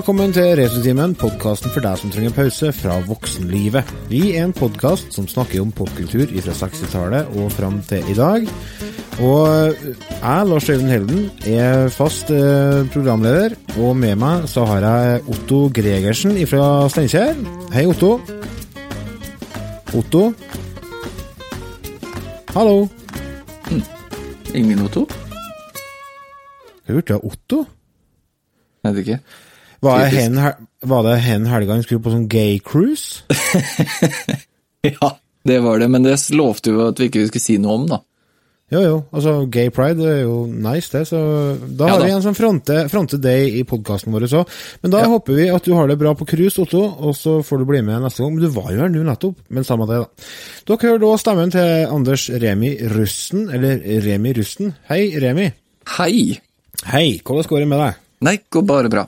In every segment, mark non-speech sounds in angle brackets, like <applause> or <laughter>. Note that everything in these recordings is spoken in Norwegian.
velkommen til Retrotimen, podkasten for deg som trenger pause fra voksenlivet. Vi er en podkast som snakker om popkultur fra 60-tallet og fram til i dag. Og jeg, Lars Øyvind Helden, er fast eh, programleder, og med meg så har jeg Otto Gregersen fra Steinkjer. Hei, Otto. Otto. Hallo. Ingen Otto? Hva hørte jeg? Otto? Vet ikke. Var det hen, var det hen helga hun skulle på sånn gay cruise? <laughs> Ja, det var det, men det lovte jo at vi ikke skulle si noe om, da. Jo, jo. Altså, gay pride er jo nice, det. Så da Ja har da. vi en som fronter, fronter deg i podkasten vår òg. Men da Ja. håper vi at du har det bra på cruise, Otto, og så får du bli med neste gang. Men du var jo her nå nettopp, men samme det, da. Dere hører da stemmen til Anders Remi Rusten, eller Remi Rusten. Hei, Remi. Hei! Hei, hvordan går det med deg? Nei, går bare bra.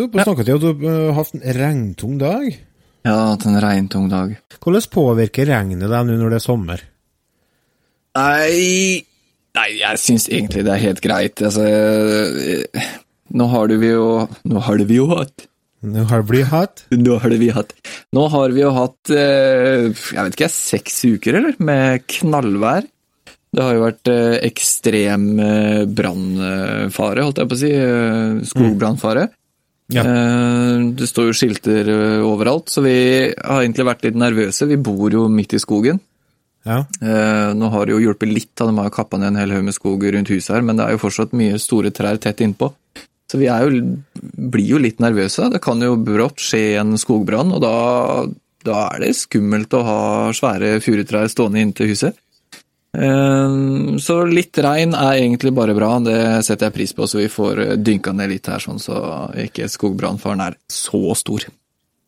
Du, på snakket til at du har hatt en regntung dag. Jeg har hatt en regntung dag. Hvordan påvirker regnet deg nå når det er sommer? Nei Nei, jeg syns egentlig det er helt greit. Altså eh, Nå har du vi jo Nå har vi jo hatt Nå har vi hatt. Nå har vi hatt Nå har vi jo hatt eh, Jeg vet ikke, seks uker, eller? Med knallvær. Det har jo vært eh, ekstrem eh, brannfare, holdt jeg på å si. eh, Skogbrannfare. Ja. Eh, Det står jo skilter eh, overalt, så vi har egentlig vært litt nervøse. Vi bor jo midt i skogen. Ja. Eh, Nå har det jo hjulpet litt, de har kappa ned en hel haug med skog rundt huset her, men det er jo fortsatt mye store trær tett innpå. Så vi jo, blir jo litt nervøse. Det kan jo brått skje en skogbrann, og da, da er det skummelt å ha svære furutrær stående inntil huset. Eh, Så litt regn er egentlig bare bra, det setter jeg pris på, så vi får eh, dynka ned litt her, sånn så ikke skogbrannfaren er så stor.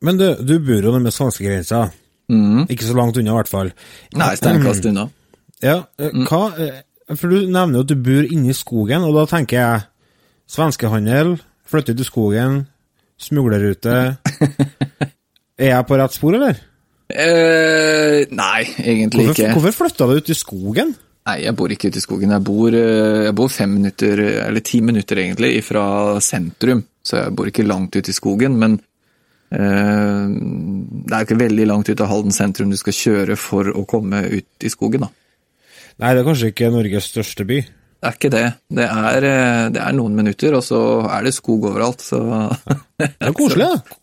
Men du, du bor jo nærme svenskegrensa. Mm. Ikke så langt unna, i hvert fall. Nei, steinkast unna. <clears throat> Ja, eh, hva eh, For du nevner jo at du bor inne i skogen, og da tenker jeg svenskehandel, flytter til skogen, smuglerrute <laughs> Er jeg på rett spor, eller? Eh, nei, egentlig Hvorfor, ikke. hvorfor flytta du ut i skogen? Nei, jeg bor ikke ute i skogen. Jeg bor, eh, jeg bor fem minutter, eller ti minutter egentlig, fra sentrum. Så jeg bor ikke langt ute i skogen, men eh, det er ikke veldig langt ut av Halden sentrum du skal kjøre for å komme ut i skogen, da. Nei, det er kanskje ikke Norges største by. Det er ikke det. Det er, eh, det er noen minutter, og så er det skog overalt, så Det er koselig, <laughs> da.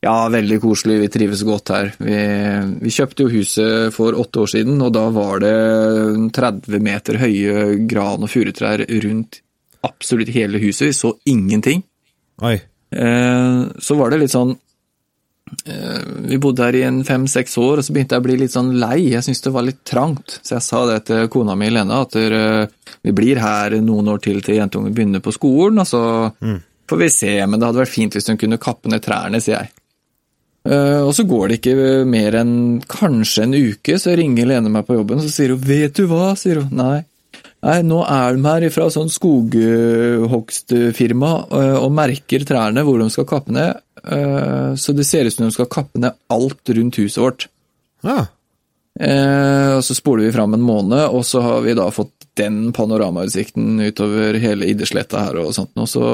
Ja, veldig koselig. Vi trives godt her. Vi, vi kjøpte jo huset for åtte år siden, og da var det 30 meter høye gran- og furutrær rundt absolutt hele huset. Vi så ingenting. Oi. Eh, så var det litt sånn eh, Vi bodde her i en fem-seks år, og så begynte jeg å bli litt sånn lei. Jeg syntes det var litt trangt. Så jeg sa det til kona mi Lene, at eh, vi blir her noen år til til jentungen begynner på skolen, og så får vi se. Men det hadde vært fint hvis hun kunne kappe ned trærne, sier jeg. Eh, og så går det ikke mer enn kanskje en uke, så ringer Lene meg på jobben, så sier hun 'vet du hva', sier hun. Nei. Nei, nå er de her fra sånn skoghogstfirma eh, og merker trærne hvor de skal kappe ned, eh, så det ser ut som de skal kappe ned alt rundt huset vårt. Ja. Eh, og så spoler vi fram en måned, og så har vi da fått den panoramautsikten utover hele Idresletta her og sånt. nå. så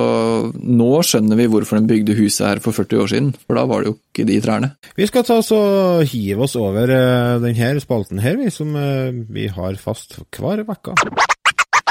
nå skjønner vi hvorfor de bygde huset her for 40 år siden, for da var det jo ikke de trærne. Vi skal ta oss og hive oss over uh, denne spalten her, vi, som eh, vi har fast hver uke.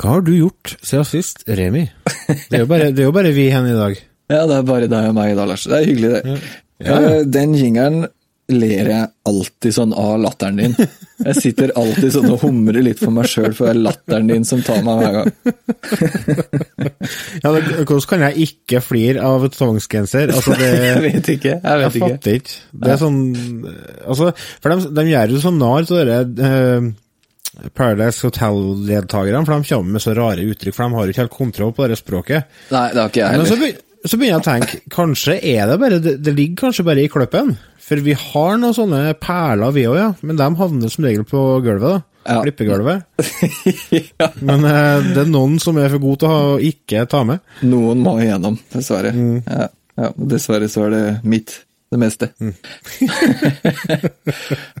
Hva har du gjort siden sist, Remi? Det er jo bare, det er jo bare vi her i dag. <laughs> Ja, det er bare deg og meg i dag, Lars. Det er hyggelig, det. Ja, ja. Eh, Den jingeren ler jeg alltid sånn av latteren din. Jeg sitter alltid sånn og humrer litt for meg sjøl, for det er latteren din som tar meg hver gang. <laughs> Ja, det, hvordan kan jeg ikke flire av tvangsgenser? Altså, det, <laughs> Jeg vet ikke. Jeg jeg vet ikke. fatter ikke. Det er sånn altså, For de, de gjør jo sånn narr av dere eh, Paradise Hotel-deltakerne, for de kommer med så rare uttrykk, for de har jo ikke helt kontroll på det språket. Nei, det har ikke jeg Men så, så begynner jeg å tenke, kanskje er det bare Det, det ligger kanskje bare i kløppen. For vi har noen sånne perler, vi òg, ja. Men de havner som regel på gulvet, da. Ja. Klippegulvet. <laughs> ja. Men eh, det er noen som er for gode til å ha, ikke ta med. Noen må igjennom, dessverre. Mm. Ja, ja, dessverre så er det mitt, det meste. Mm. <laughs>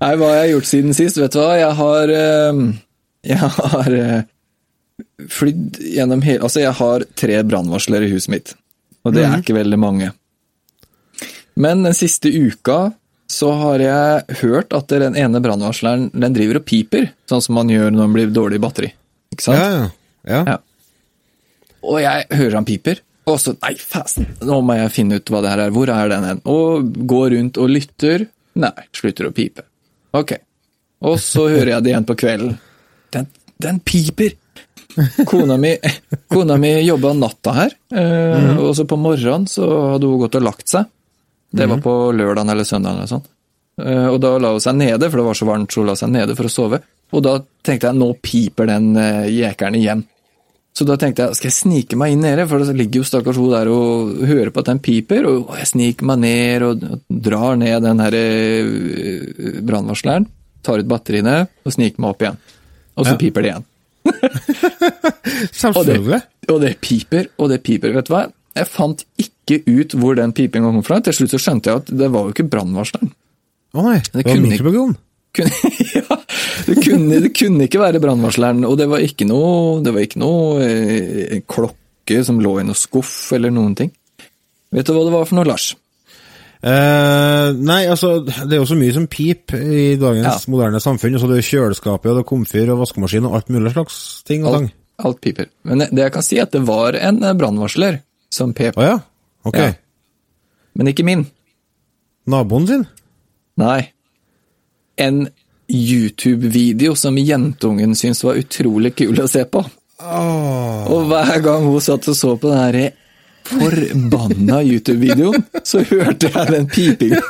Nei, hva har jeg gjort siden sist? Vet du hva, jeg har eh, Jeg har eh, flydd gjennom hele Altså, jeg har tre brannvarsler i huset mitt, og det er Mhm. ikke veldig mange. Men den siste uka så har jeg hørt at den ene brannvarsleren den driver og piper, sånn som man gjør når man blir dårlig i batteri. Ikke sant? Ja, ja. ja. Ja. Og jeg hører han piper, og så Nei, fasen, nå må jeg finne ut hva det her er. Hvor er den hen? Og går rundt og lytter. Nei, slutter å pipe. Ok. Og så hører jeg det igjen på kvelden. Den, den piper! Kona mi, kona mi jobba natta her, eh, og så på morgenen så hadde hun gått og lagt seg. Det var på lørdagen eller søndagen eller sånn. Eh, og da la hun seg nede, for det var så varmt, så hun la seg nede for å sove. Og da tenkte jeg, nå piper den uh, jekeren igjen. Så da tenkte jeg, skal jeg snike meg inn nede, for da ligger jo stakkars hun der og hører på at den piper, og jeg sniker meg ned og, og drar ned den her uh, brannvarsleren, tar ut batteriene og sniker meg opp igjen. Og så Ja. piper det igjen. <laughs> Og det, Selvfølgelig. og det piper, og det piper. Vet du hva? Jeg fant ikke ut hvor den pipinga kom fra. Til slutt så skjønte jeg at det var jo ikke brannvarsleren. Å nei, det var kunne ikke- mikrobølgeovn. Kunne, <laughs> ja, det, kunne, det kunne ikke være brannvarsleren, og det var ikke noe, det var ikke noe eh, klokke som lå i noe skuff eller noen ting. Vet du hva det var for noe, Lars? Eh, nei, altså, det er jo så mye som pip i dagens Ja. moderne samfunn. Altså, det er kjøleskapet, og det er komfyr og vaskemaskin og alt mulig slags ting og tang. Alt, alt piper. Men det jeg kan si, er at det var en eh, brannvarsler som pep, Å ja? Ok. Ja. men ikke min. Naboen sin? Nei. En YouTube-video som jentungen syntes var utrolig kul å se på. Oh. Og hver gang hun satt og så på den her forbanna YouTube-videoen, så hørte jeg den pipinga.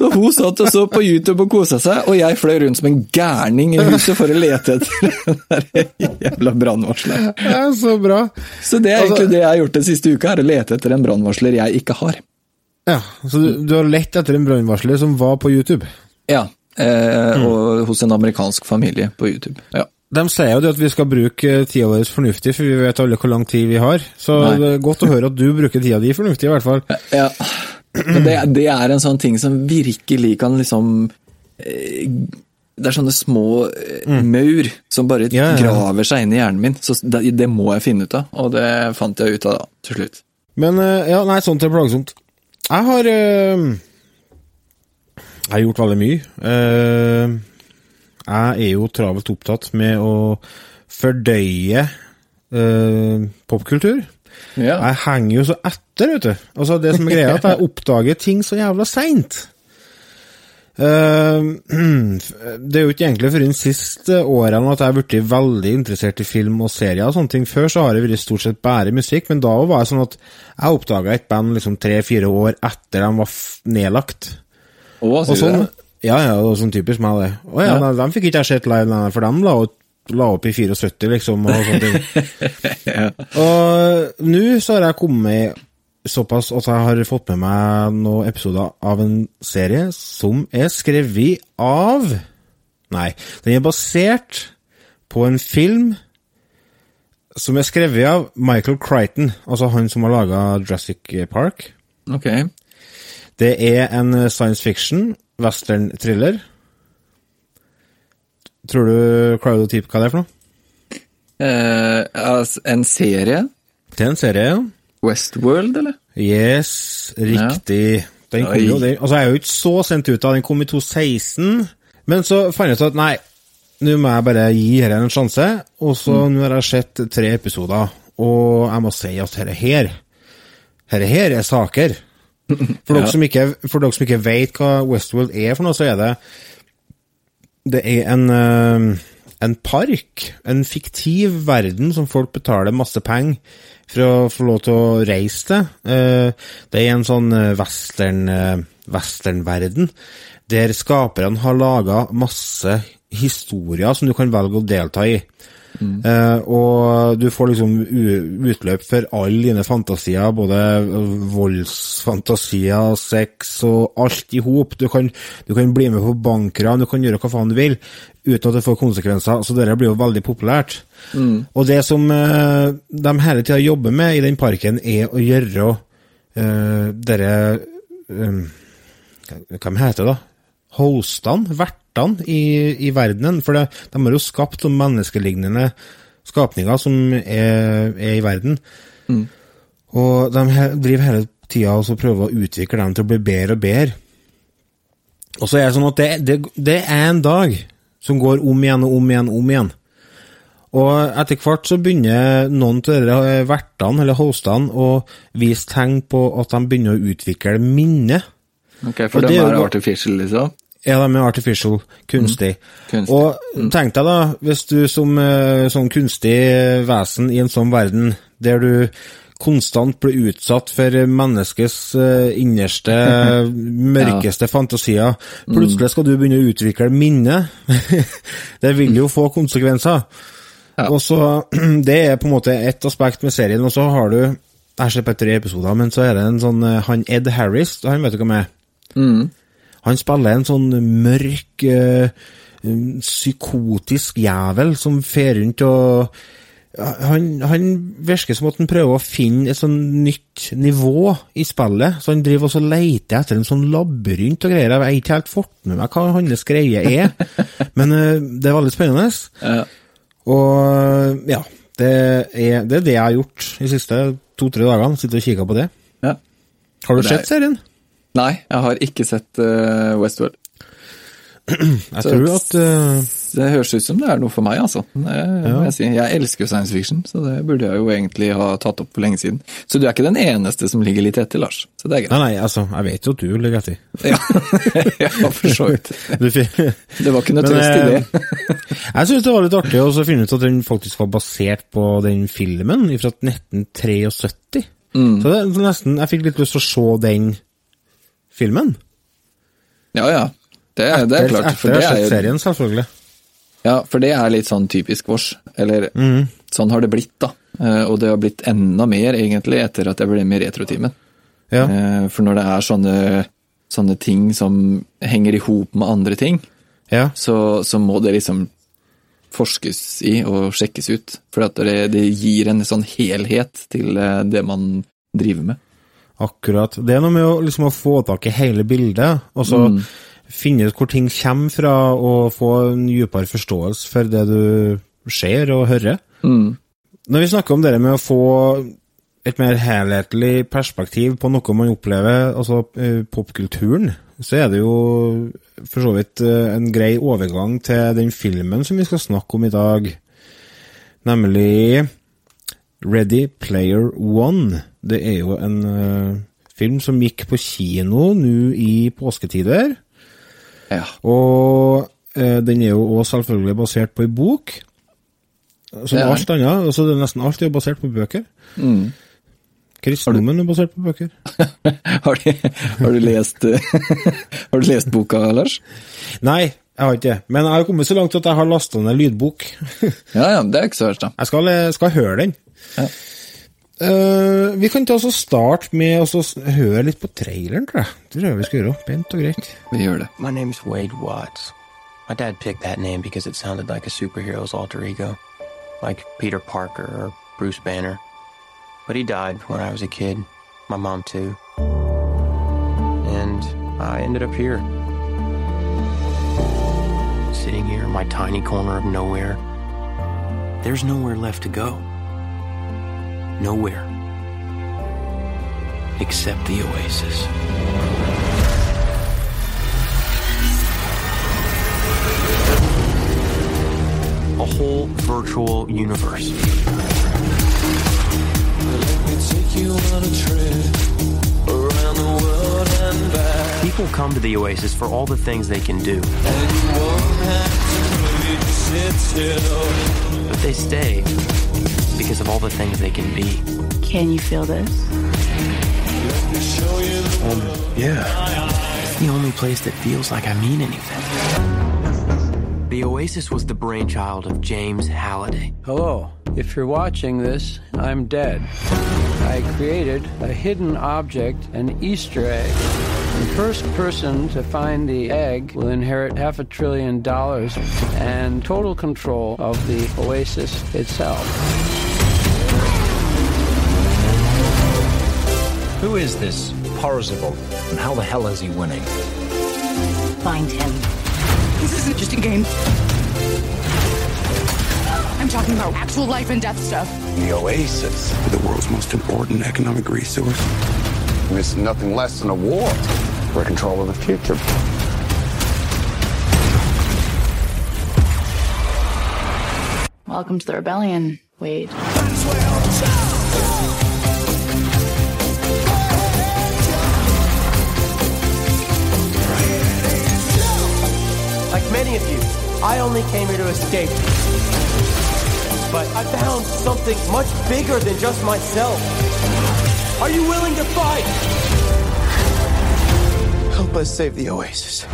Da hun satt og så på YouTube og kosa seg, og jeg fløy rundt som en gærning i huset for å lete etter den jævla brannvarsleren. Ja, så bra. Så det er egentlig det jeg har gjort den siste uka, er å lete etter en brannvarsler jeg ikke har. Ja, så du, du har lett etter en brannvarsler som var på YouTube. Ja, eh, og hos en amerikansk familie på YouTube. Ja. De sier jo det at vi skal bruke tida vår fornuftig, for vi vet alle hvor lang tid vi har. Så Nei. det er godt å høre at du bruker tida di fornuftig, i hvert fall. Ja, men det, det er en sånn ting som virkelig kan liksom eh, Det er sånne små mm. maur som bare Mm. Ja, ja. graver seg inn i hjernen min. Så det, det må jeg finne ut av, og det fant jeg ut av da, til slutt. Men eh, ja, nei, sånt er plagsomt. Jeg har eh, Jeg har gjort veldig mye. Eh, jeg er jo travelt opptatt med å fordøye eh, popkultur. Ja. Jeg henger jo så etter, vet du. Altså, det som er greia, at jeg <laughs> oppdager ting så jævla seint. <clears throat> det er jo ikke egentlig før de siste årene at jeg har blitt veldig interessert i film og serier og sånne ting. Før så har det vært stort sett bare musikk, men da var det sånn at jeg oppdaga et band liksom tre-fire år etter de var nedlagt. Å, Og sier du sånn, det? ja, ja, det var sånn typisk meg, det. Å ja, Ja. dem fikk ikke jeg sett live, nei, for dem la, la opp i 74, liksom, og sånne ting. <laughs> Og nå så har jeg kommet såpass at jeg har fått med meg noen episoder av en serie som er skrevet av Nei, den er basert på en film som er skrevet av Michael Crichton, altså han som har laga Jurassic Park. Ok. Det er en science fiction western-thriller. Tror du Crowd du Teep hva det er for noe? Eh, altså, en serie? Det er en serie, ja. Westworld, eller? Yes, riktig. Den kom Oi. jo, den, altså jeg er jo ikke så sent ut av, den kom i 2016. Men så fant jeg ut at nei, nå må jeg bare gi dette en sjanse. Og så nå har jeg sett tre episoder, og jeg må si at dette her, dette her er saker. For dere, som ikke, for dere som ikke vet hva Westworld er for noe, så er det Det er en, eh, en park, en fiktiv verden som folk betaler masse penger for å få lov til å reise til. Eh, Det er en sånn eh, western, westernverden der skaperne har laga masse historier som du kan velge å delta i. Eh, og du får liksom utløp for alle dine fantasier, både voldsfantasier, sex og alt i hop. Du, kan- du kan bli med på bankran, du kan gjøre hva faen du vil, uten at det får konsekvenser. Så dette blir jo veldig populært. Og det som eh, de hele tida jobber med i den parken, er å gjøre eh, dere eh, Hva heter det, da? Hostene, vertene i, i verdenen. For det, de har jo skapt sånne menneskelignende skapninger som er, er i verden. Og de he, driver hele tida og så prøver å utvikle dem til å bli bedre og bedre. Og så er det sånn at det, det, det er en dag som går om igjen og om igjen og om igjen. Og etter hvert så begynner noen av disse vertene, eller hostene, å vise tegn på at de begynner å utvikle minne. Ok, For Og de det er er artificial, liksom? Ja, de er artificial, kunstig. Kunstig. Og tenk deg da, hvis du som eh, sånn kunstig vesen i en sånn verden, der du konstant blir utsatt for menneskets eh, innerste, <laughs> mørkeste fantasier, plutselig skal du begynne å utvikle minne. <laughs> det vil jo få konsekvenser. Ja. Og så, <clears throat> Det er på en måte ett aspekt med serien, og så har du Jeg har sett på tre episoder, men så er det en sånn eh, Han Ed Harris, han vet du hva er? Mm. Han spiller en sånn mørk, eh, psykotisk jævel som fer rundt og han, han virker som at han prøver å finne et sånn nytt nivå i spillet, så han driver og leter etter en sånn labyrint og greier. Jeg vet ikke helt fått med meg hva hans greie er, <laughs> men eh, det er veldig spennende. Ja. Og ja, det er, det er det jeg har gjort de siste to-tre dagene, sitter og kikker på det. ja. Har du sett serien? Nei, jeg har ikke sett uh, Westworld. <clears throat> Jeg tror at uh... Det høres ut som det er noe for meg, altså. Det ja. jeg, si. jeg elsker jo science fiction, så det burde jeg jo egentlig ha tatt opp for lenge siden. Så du er ikke den eneste som ligger litt etter, Lars. Så det er greit. Nei, nei, altså, jeg vet jo at du ligger <laughs> etter. Ja, ja for så vidt. <laughs> Det var ikke noe trøst i eh, det. <laughs> Jeg syns det var litt artig å finne ut at den faktisk var basert på den filmen fra 1973. Mm. Så det nesten Jeg fikk litt lyst til å se den filmen. Ja, ja. Det, er- det er klart. Etter å ha sett serien, selvfølgelig. ja, for det er litt sånn typisk vårs. Eller sånn har det blitt, da. Eh, Og det har blitt enda mer, egentlig, etter at jeg ble med i Retrotimen. Ja. Eh, For når det er sånne, sånne ting som henger i hop med andre ting, ja. så, så må det liksom forskes i og sjekkes ut. For det, det gir en sånn helhet til eh, det man driver med. Akkurat. Det er noe med å, liksom, å få tak i hele bildet, og så Mm. finne ut hvor ting kommer fra, og få en dypere forståelse for det du ser og hører. Mm. Når vi snakker om det med å få et mer helhetlig perspektiv på noe man opplever, altså eh, popkulturen, så er det jo for så vidt eh, en grei overgang til den filmen som vi skal snakke om i dag, nemlig Ready Player One. Det er jo en uh, film som gikk på kino nå i påsketider, Ja. og uh, den er jo også selvfølgelig basert på ei bok. Som alt annet. Altså det er nesten alt er basert på bøker. Mm. Kristendommen er basert på bøker. <laughs> Har, du, har, du lest, <laughs> har du lest boka, Lars? Nei, jeg har ikke det. Men jeg har kommet så langt at jeg har lasta ned lydbok. <laughs> Ja, ja, det er ikke så verst, da. Jeg skal, skal høre den. Ja. Eh, vi kan ta oss og starte med å høre litt på traileren, tror jeg. Det tror jeg vi skal gjøre. Pent og greit. Vi gjør det. My name's Wade Watts. My dad picked that name because it sounded like a superhero's alter ego, like Peter Parker or Bruce Banner. But he died when I was a kid, my mom too. And I ended up here. Sitting here in my tiny corner of nowhere. There's nowhere left to go. Nowhere. Except the oasis. a whole virtual universe. People come to the Oasis for all the things they can do. But they stay because of all the things they can be. Can you feel this? Um, yeah. It's the only place that feels like I mean anything. The Oasis was the brainchild of James Halliday. Hello. If you're watching this, I'm dead. I created a hidden object, an Easter egg. The first person to find the egg will inherit half a trillion dollars and total control of the oasis itself. Who is this Parzival, and how the hell is he winning? Find him. This isn't just a game. I'm talking about actual life and death stuff. The Oasis, the world's most important economic resource. It's nothing less than a war for control of the future. Welcome to the rebellion, Wade. Like many of you, I only came here to escape. But I found something much bigger than just myself. Are you willing to fight? Help us save the Oasis.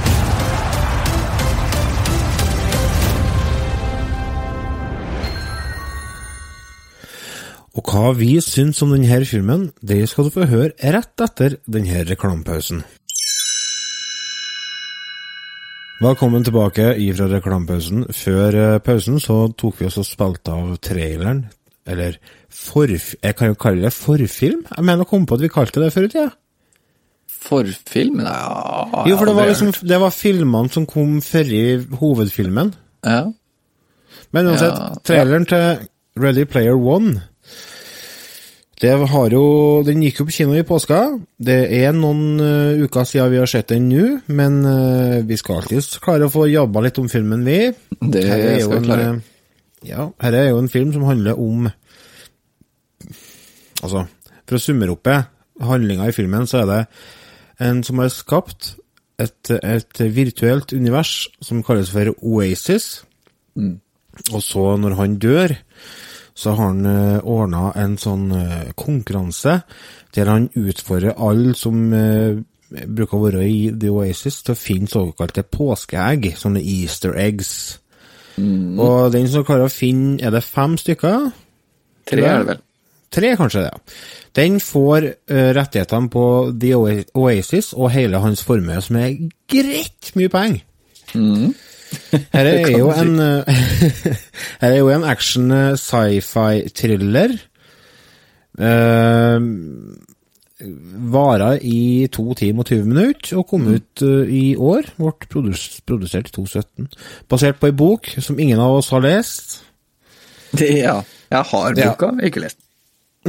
Og hva vi syns om denne filmen, det skal du få høre rett etter denne reklamepausen. Velkommen tilbake ifra reklamepausen. Før eh, pausen så tok vi oss og spilte av traileren, eller forf... Jeg kan jo kalle det forfilm? Jeg mener å komme på at vi kalte det før i tida. Forfilm? Ja Jo, for det var liksom Det var filmene som kom før i hovedfilmen. Ja. Men uansett, traileren til Ready Player One det har jo, Den gikk jo på kino i påska. Det er noen uh, uker siden vi har sett den nå, men uh, vi skal alltid klare å få jobba litt om filmen, vi. Det Her er skal vi en, klare. eh, Ja, her er jo en film som handler om Altså, for å summere opp handlinga i filmen, så er det en som har skapt et, et virtuelt univers som kalles for Oasis. Og så, når han dør, så har han uh, ordna en sånn uh, konkurranse der han utfordrer alle som uh, bruker å være i The Oasis, til å finne såkalte påskeegg, sånne easter eggs. Og den som klarer å finne Er det fem stykker? Tre er det vel. Tre, kanskje det. ja. Den får uh, rettighetene på The Oasis og hele hans formue, som er greit mye penger. Her er jo en eh, <laughs> Her er jo en action eh, sci-fi-thriller. Uh, Vara i to timer og 20 minutter, og kom ut uh, i år. Ble produs produsert i 2017. Basert på ei bok som ingen av oss har lest. Det, <laughs> ja. Jeg har Ja. boka, ikke lest.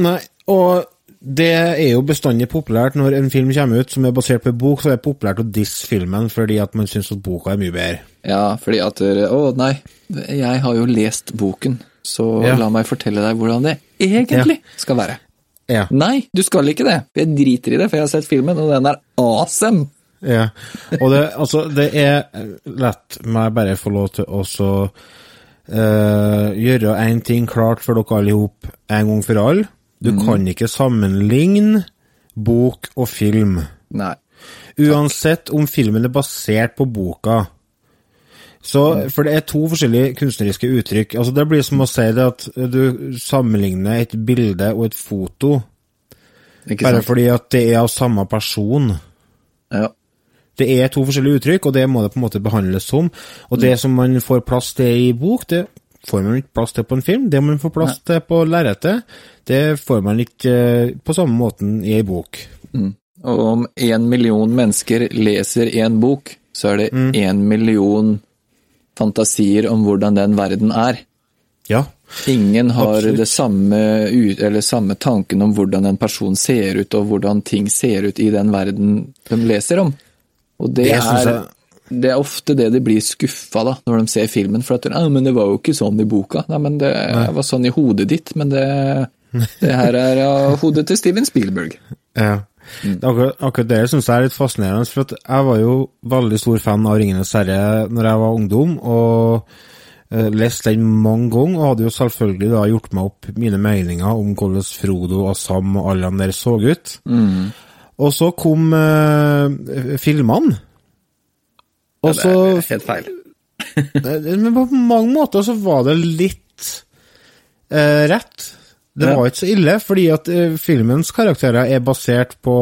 Nei, og det er jo bestandig populært når en film kommer ut som er basert på en bok, så er det populært å disse filmen fordi at man syns at boka er mye bedre. Ja, fordi at Å, nei. Jeg har jo lest boken, så Ja. la meg fortelle deg hvordan det egentlig skal være. Ja. Nei, du skal ikke det. Jeg driter i det, for jeg har sett filmen, og den er awesome. ja. Og det, altså, det er lett meg bare få lov til å så uh, gjøre én ting klart for dere alle ihop en gang for alle. Du kan ikke sammenligne bok og film. Nei. Uansett om filmen er basert på boka. Så, for det er to forskjellige kunstneriske uttrykk. Altså Det blir som å si det at du sammenligner et bilde og et foto, bare fordi at det er av samme person. Ja. Det er to forskjellige uttrykk, og det må det på en måte behandles som. Og det som man får plass til i bok, det får man ikke plass til på en film. Det man får plass til på lerretet, det får man ikke eh, på samme måten i ei bok. Og om én million mennesker leser én bok, så er det én million fantasier om hvordan den verden er. Ja. Ingen har Absolutt. det samme, eller samme tanken om hvordan en person ser ut, og hvordan ting ser ut i den verden de leser om. Og det, Det er, jeg- det er ofte det de blir skuffa da, når de ser filmen. For at «Ja, men det var jo ikke sånn i boka. Nei, men det var sånn i hodet ditt, men det, <laughs> det her er ja, hodet til Steven Spielberg. Ja. Akkurat, akkurat det syns jeg er litt fascinerende, for jeg var jo veldig stor fan av Ringenes herre når jeg var ungdom, og uh, leste den mange ganger, og hadde jo selvfølgelig da gjort meg opp mine meninger om hvordan Frodo og Sam og alle de der så ut. Og så kom eh, filmene. Og det er helt feil. <laughs> Men på mange måter så var det litt eh, rett. Det var ikke så ille, fordi at eh, filmens karakterer er basert på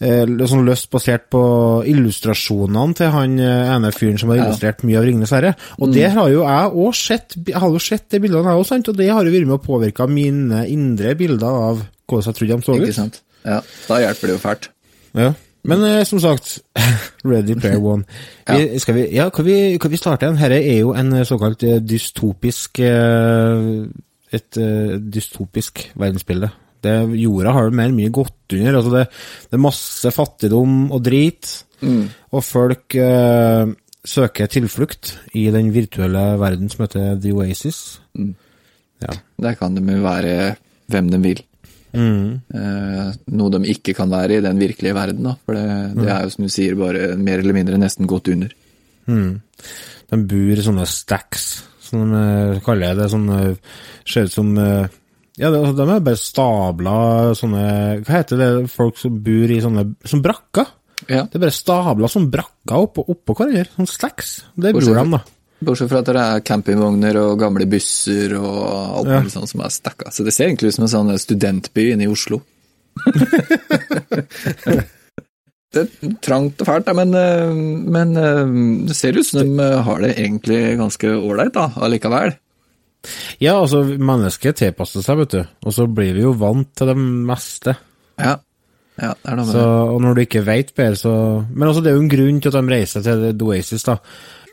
eh, sånn løst basert på illustrasjonene til han eh, ene fyren som har illustrert mye av Ringenes herre. Og det har jo jeg òg sett. Jeg har jo sett de bildene, jeg òg, sant? Og det har jo vært med å påvirke mine indre bilder av hvordan jeg trodde de så Ikke sant? Ja, da hjelper det jo fælt. Ja. Men eh, som sagt, <laughs> Ready Player One. <laughs> Vi, skal vi, ja, kan vi, kan vi starte en? Dette er jo en eh, såkalt eh, dystopisk eh, Et dystopisk verdensbilde. Det, jorda har jo mer mindre gått under. altså det, det er masse fattigdom og drit, og folk eh, søker tilflukt i den virtuelle verden som heter The Oasis. Ja. Der kan de jo være hvem de vil. Eh, noe de ikke kan være i den virkelige verden, da. For det, det er jo som du sier, bare mer eller mindre nesten gått under. De bor i sånne stacks, som de eh, kaller det. Sånne, ser ut som eh, Ja, altså, de er bare stabla sånne Hva heter det folk som bor i sånne Som brakker? Ja. Det er bare stabla som brakker oppå, oppå hverandre. Sånn stacks. Det bor de, da. Bortsett fra at det er campingvogner og gamle busser og alt Ja. sånt som er stakka. Så det ser egentlig ut som en sånn studentby inne i Oslo. <laughs> det er trangt og fælt, da, men, eh, men eh, det ser ut som de eh, har det egentlig ganske ålreit da, allikevel. Ja, altså, mennesket tilpasser seg, vet du. Og så blir vi jo vant til det meste. Ja, ja det er noe med Så, og når du ikke veit bedre, så Men altså, det er jo en grunn til at de reiser til The Oasis, da.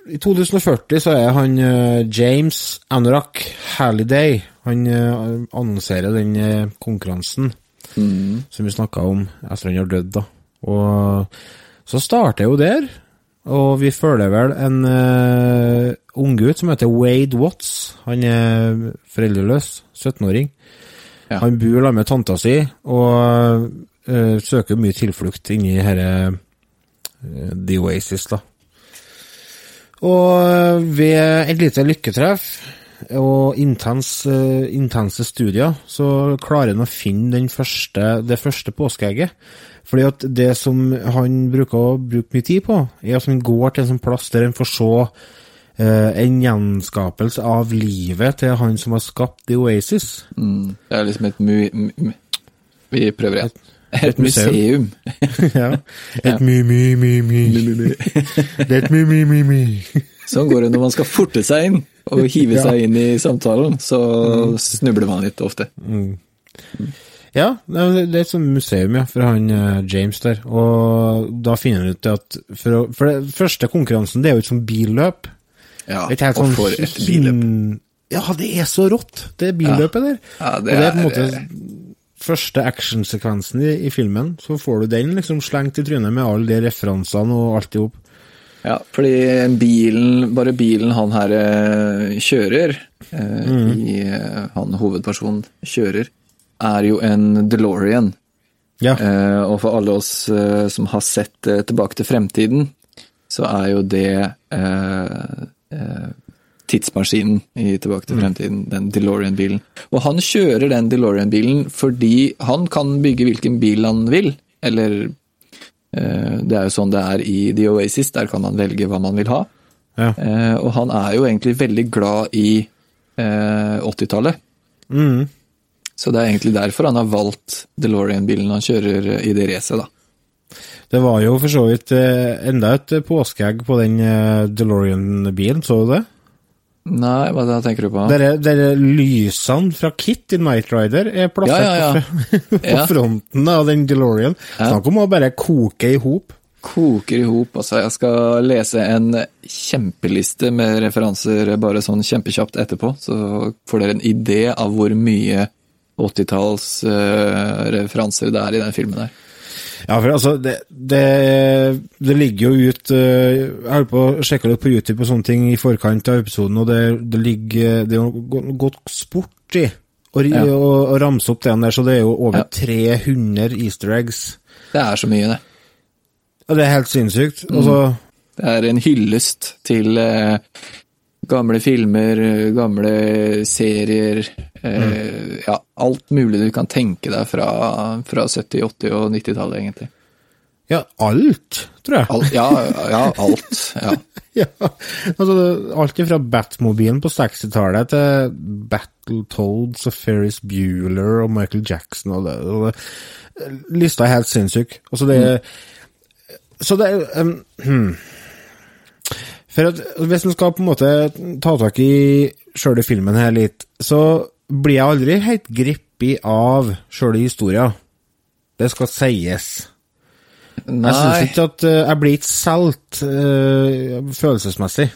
I 2040 så er han eh, James Anorak Halliday Han eh, annonserer den eh, konkurransen som vi snakka om etter han har dødd, da. Og så starter jo der, og vi følger vel en uh, unggutt som heter Wade Watts. Han er foreldreløs, 17-åring. Ja. Han bor sammen med tanta si, og uh, søker mye tilflukt inni herre uh, The Oasis, da. Og eh, ved et lite lykketreff og intens, eh, intense studier, så klarer han å finne den første, det første påskeegget. Fordi at det som han bruker å bruke mye tid på, er at han går til en sånn plass der han får se eh, en gjenskapelse av livet til han som har skapt The Oasis. Mm, det er liksom et mu... mu vi prøver igjen. Et, et museum. museum. <laughs> ja. Et my. Det er et my, my, my, my. Sånn går det når man skal forte seg inn og hive Ja. seg inn i samtalen, så snubler man litt ofte. Ja, det er et sånt museum, ja, for han eh, James der. Og da finner han ut at For, å, for det første konkurransen, det er jo et sånt billøp. Ja, Et helt og sånn for et billøp. Ja, det er så rått, det billøpet der. Ja, og det det er på en måte første actionsekvensen i, i filmen. Så får du den liksom slengt i trynet med alle de referansene og alt i hop. Ja, fordi bilen, bare bilen han her eh, kjører, eh, i, eh, han hovedpersonen kjører, er jo en DeLorean. Ja. Eh, og for alle oss eh, som har sett eh, Tilbake til fremtiden, så er jo det tidsmaskinen i Tilbake til fremtiden, den DeLorean-bilen. Og han kjører den DeLorean-bilen fordi han kan bygge hvilken bil han vil, eller eh, det er jo sånn det er i The Oasis, der kan man velge hva man vil ha. Ja. Eh, og han er jo egentlig veldig glad i eh, 80-tallet. Mm. Så det er egentlig derfor han har valgt DeLorean-bilen han kjører i det racet, da. Det var jo for så vidt eh, enda et påskeegg på den eh, DeLorean-bilen, så du det? Nei, hva det, tenker du på? Dere, dere lysene fra Kit i Night Rider er plassert Ja, ja, ja. på, <laughs> fronten av den DeLorean. Snakk om å bare koke i hop. Koker i hop. Altså, jeg skal lese en kjempeliste med referanser bare sånn kjempekjapt etterpå, så får dere en idé av hvor mye 80-talls uh, referanser det er i den filmen her. Ja, for altså, det, det, det ligger jo ut eh, Jeg holdt på å sjekke litt på YouTube og sånne ting i forkant av episoden, og det, det ligger Det er jo gått sport i å Ja. ramse opp den der, så det er jo over Ja. 300 easter eggs. Det er så mye, det. Ja, det er helt sinnssykt. Mm. så Det er en hyllest til eh, gamle filmer, eh, gamle serier eh, Ja, alt mulig du kan tenke deg fra, fra 70-, 80- og 90-tallet, egentlig. Ja, alt, tror jeg. Al ja, ja, alt. Ja. <laughs> Ja, altså alt fra Batmobilen på 60-tallet til Battletoads og Ferris Bueller og Michael Jackson og det, og det Lista er helt sinnssyk. Altså det Så det um. <clears throat> For at hvis en skal på en måte ta tak i sjøle filmen her litt, så blir jeg aldri helt gripet av sjøle historia. Det skal sies. Jeg syns ikke at eh, jeg blir ikke solgt øh, følelsesmessig.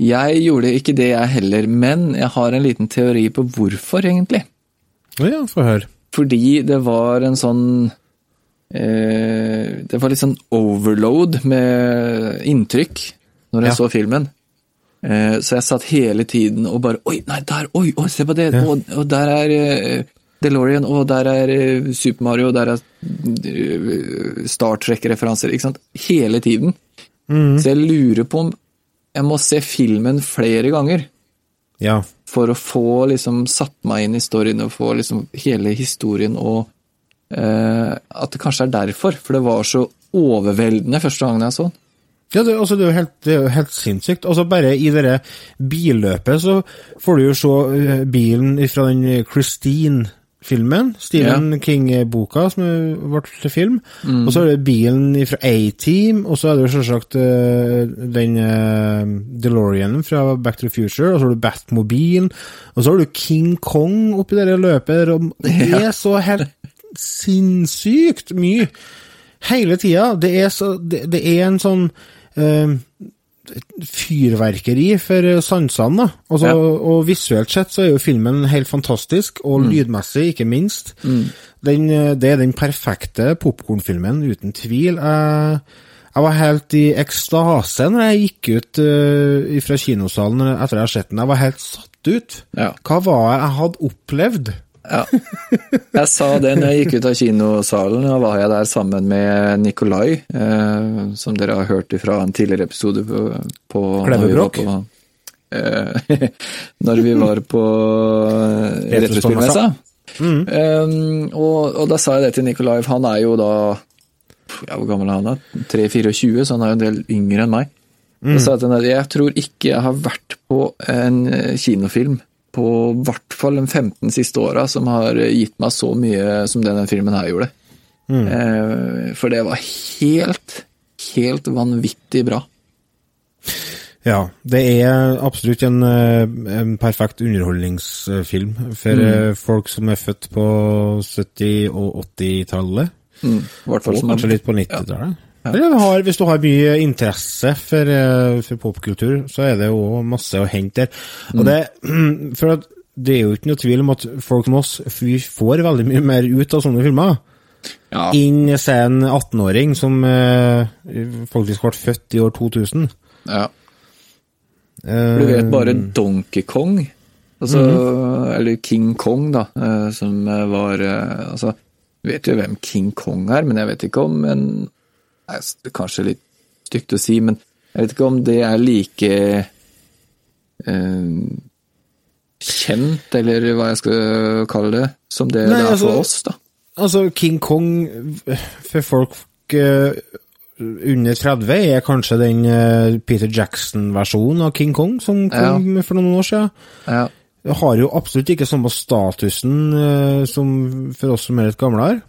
jeg gjorde ikke det jeg heller, men jeg har en liten teori på hvorfor, egentlig. Å ja, få høre. Fordi det var en sånn øh, Det var litt sånn overload med inntrykk når jeg Ja. så filmen. Eh, så jeg satt hele tiden og bare Oi, nei, der! Oi, oi se på det! Ja. Og, og der er eh, DeLorean, og der er eh, Super Mario, og der er Star Trek-referanser. Ikke sant? Hele tiden. Så jeg lurer på om jeg må se filmen flere ganger Ja. for å få liksom satt meg inn i storyen og få liksom hele historien og eh, At det kanskje er derfor, for det var så overveldende første gangen jeg så den. Ja, det, altså, det, er jo helt, er jo helt sinnssykt. Altså, bare i det billøpet så får du jo se eh, bilen fra den Christine-filmen, Stephen King-boka som ble til film, og så er det bilen fra A-Team, og så er det jo selvsagt eh, den DeLorean DeLoreanen fra Back to the Future, og så har du Batmobilen, og så har du King Kong oppi det løpet, og <laughs> det er så helt sinnssykt mye hele tida. Det Det, det er en sånn eh, fyrverkeri for eh, sansene. Altså, Ja. Og visuelt sett så er jo filmen helt fantastisk, og lydmessig, ikke minst. Den, eh, det er den perfekte popkornfilmen, uten tvil. Jeg, jeg var helt i ekstase når jeg gikk ut uh, fra kinosalen etter jeg har sett den. Jeg var helt satt ut. Ja. Hva var det jeg hadde opplevd? Ja. Jeg sa det når jeg gikk ut av kinosalen. Da var jeg der sammen med Nikolai, eh, som dere har hørt fra en tidligere episode på, på på, eh, Når vi var på <laughs> Retrospillmessa. Mm. Eh, og, og da sa jeg det til Nikolai, for han er jo da ja, Hvor gammel er han da? 3-24, så han er jo en del yngre enn meg. Da sa jeg til ham jeg tror ikke jeg har vært på en eh, kinofilm på hvert fall de 15 siste åra som har gitt meg så mye som denne filmen her gjorde. Eh, for det var helt, helt vanvittig bra. Ja, det er absolutt en, eh, en perfekt underholdningsfilm for mm. folk som er født på 70- og 80-tallet. Mm, i Og kanskje litt på 90-tallet. Eller har, hvis du har mye interesse for, eh, for popkultur, så er det jo masse å hente der. Og det, <clears throat> for at det er jo ikke noe tvil om at folk som oss får veldig mye mer ut av sånne filmer. Ja. Inn se en 18-åring som eh, faktisk ble født i år 2000. ja. Eh, For du vet bare Donkey Kong, altså, eller King Kong, da, eh, som var Altså, vet jo hvem King Kong er, men jeg vet ikke om en er kanskje litt stygt å si, men jeg vet ikke om det er like eh, kjent, eller hva jeg skal kalle det, som det Nei, det er altså- for oss, da. Altså, King Kong for folk eh, under 30 er kanskje den eh, Peter Jackson-versjonen av King Kong som kom for noen år siden. Ja. Det har jo absolutt ikke samme statusen eh, som for oss som er litt gamlere.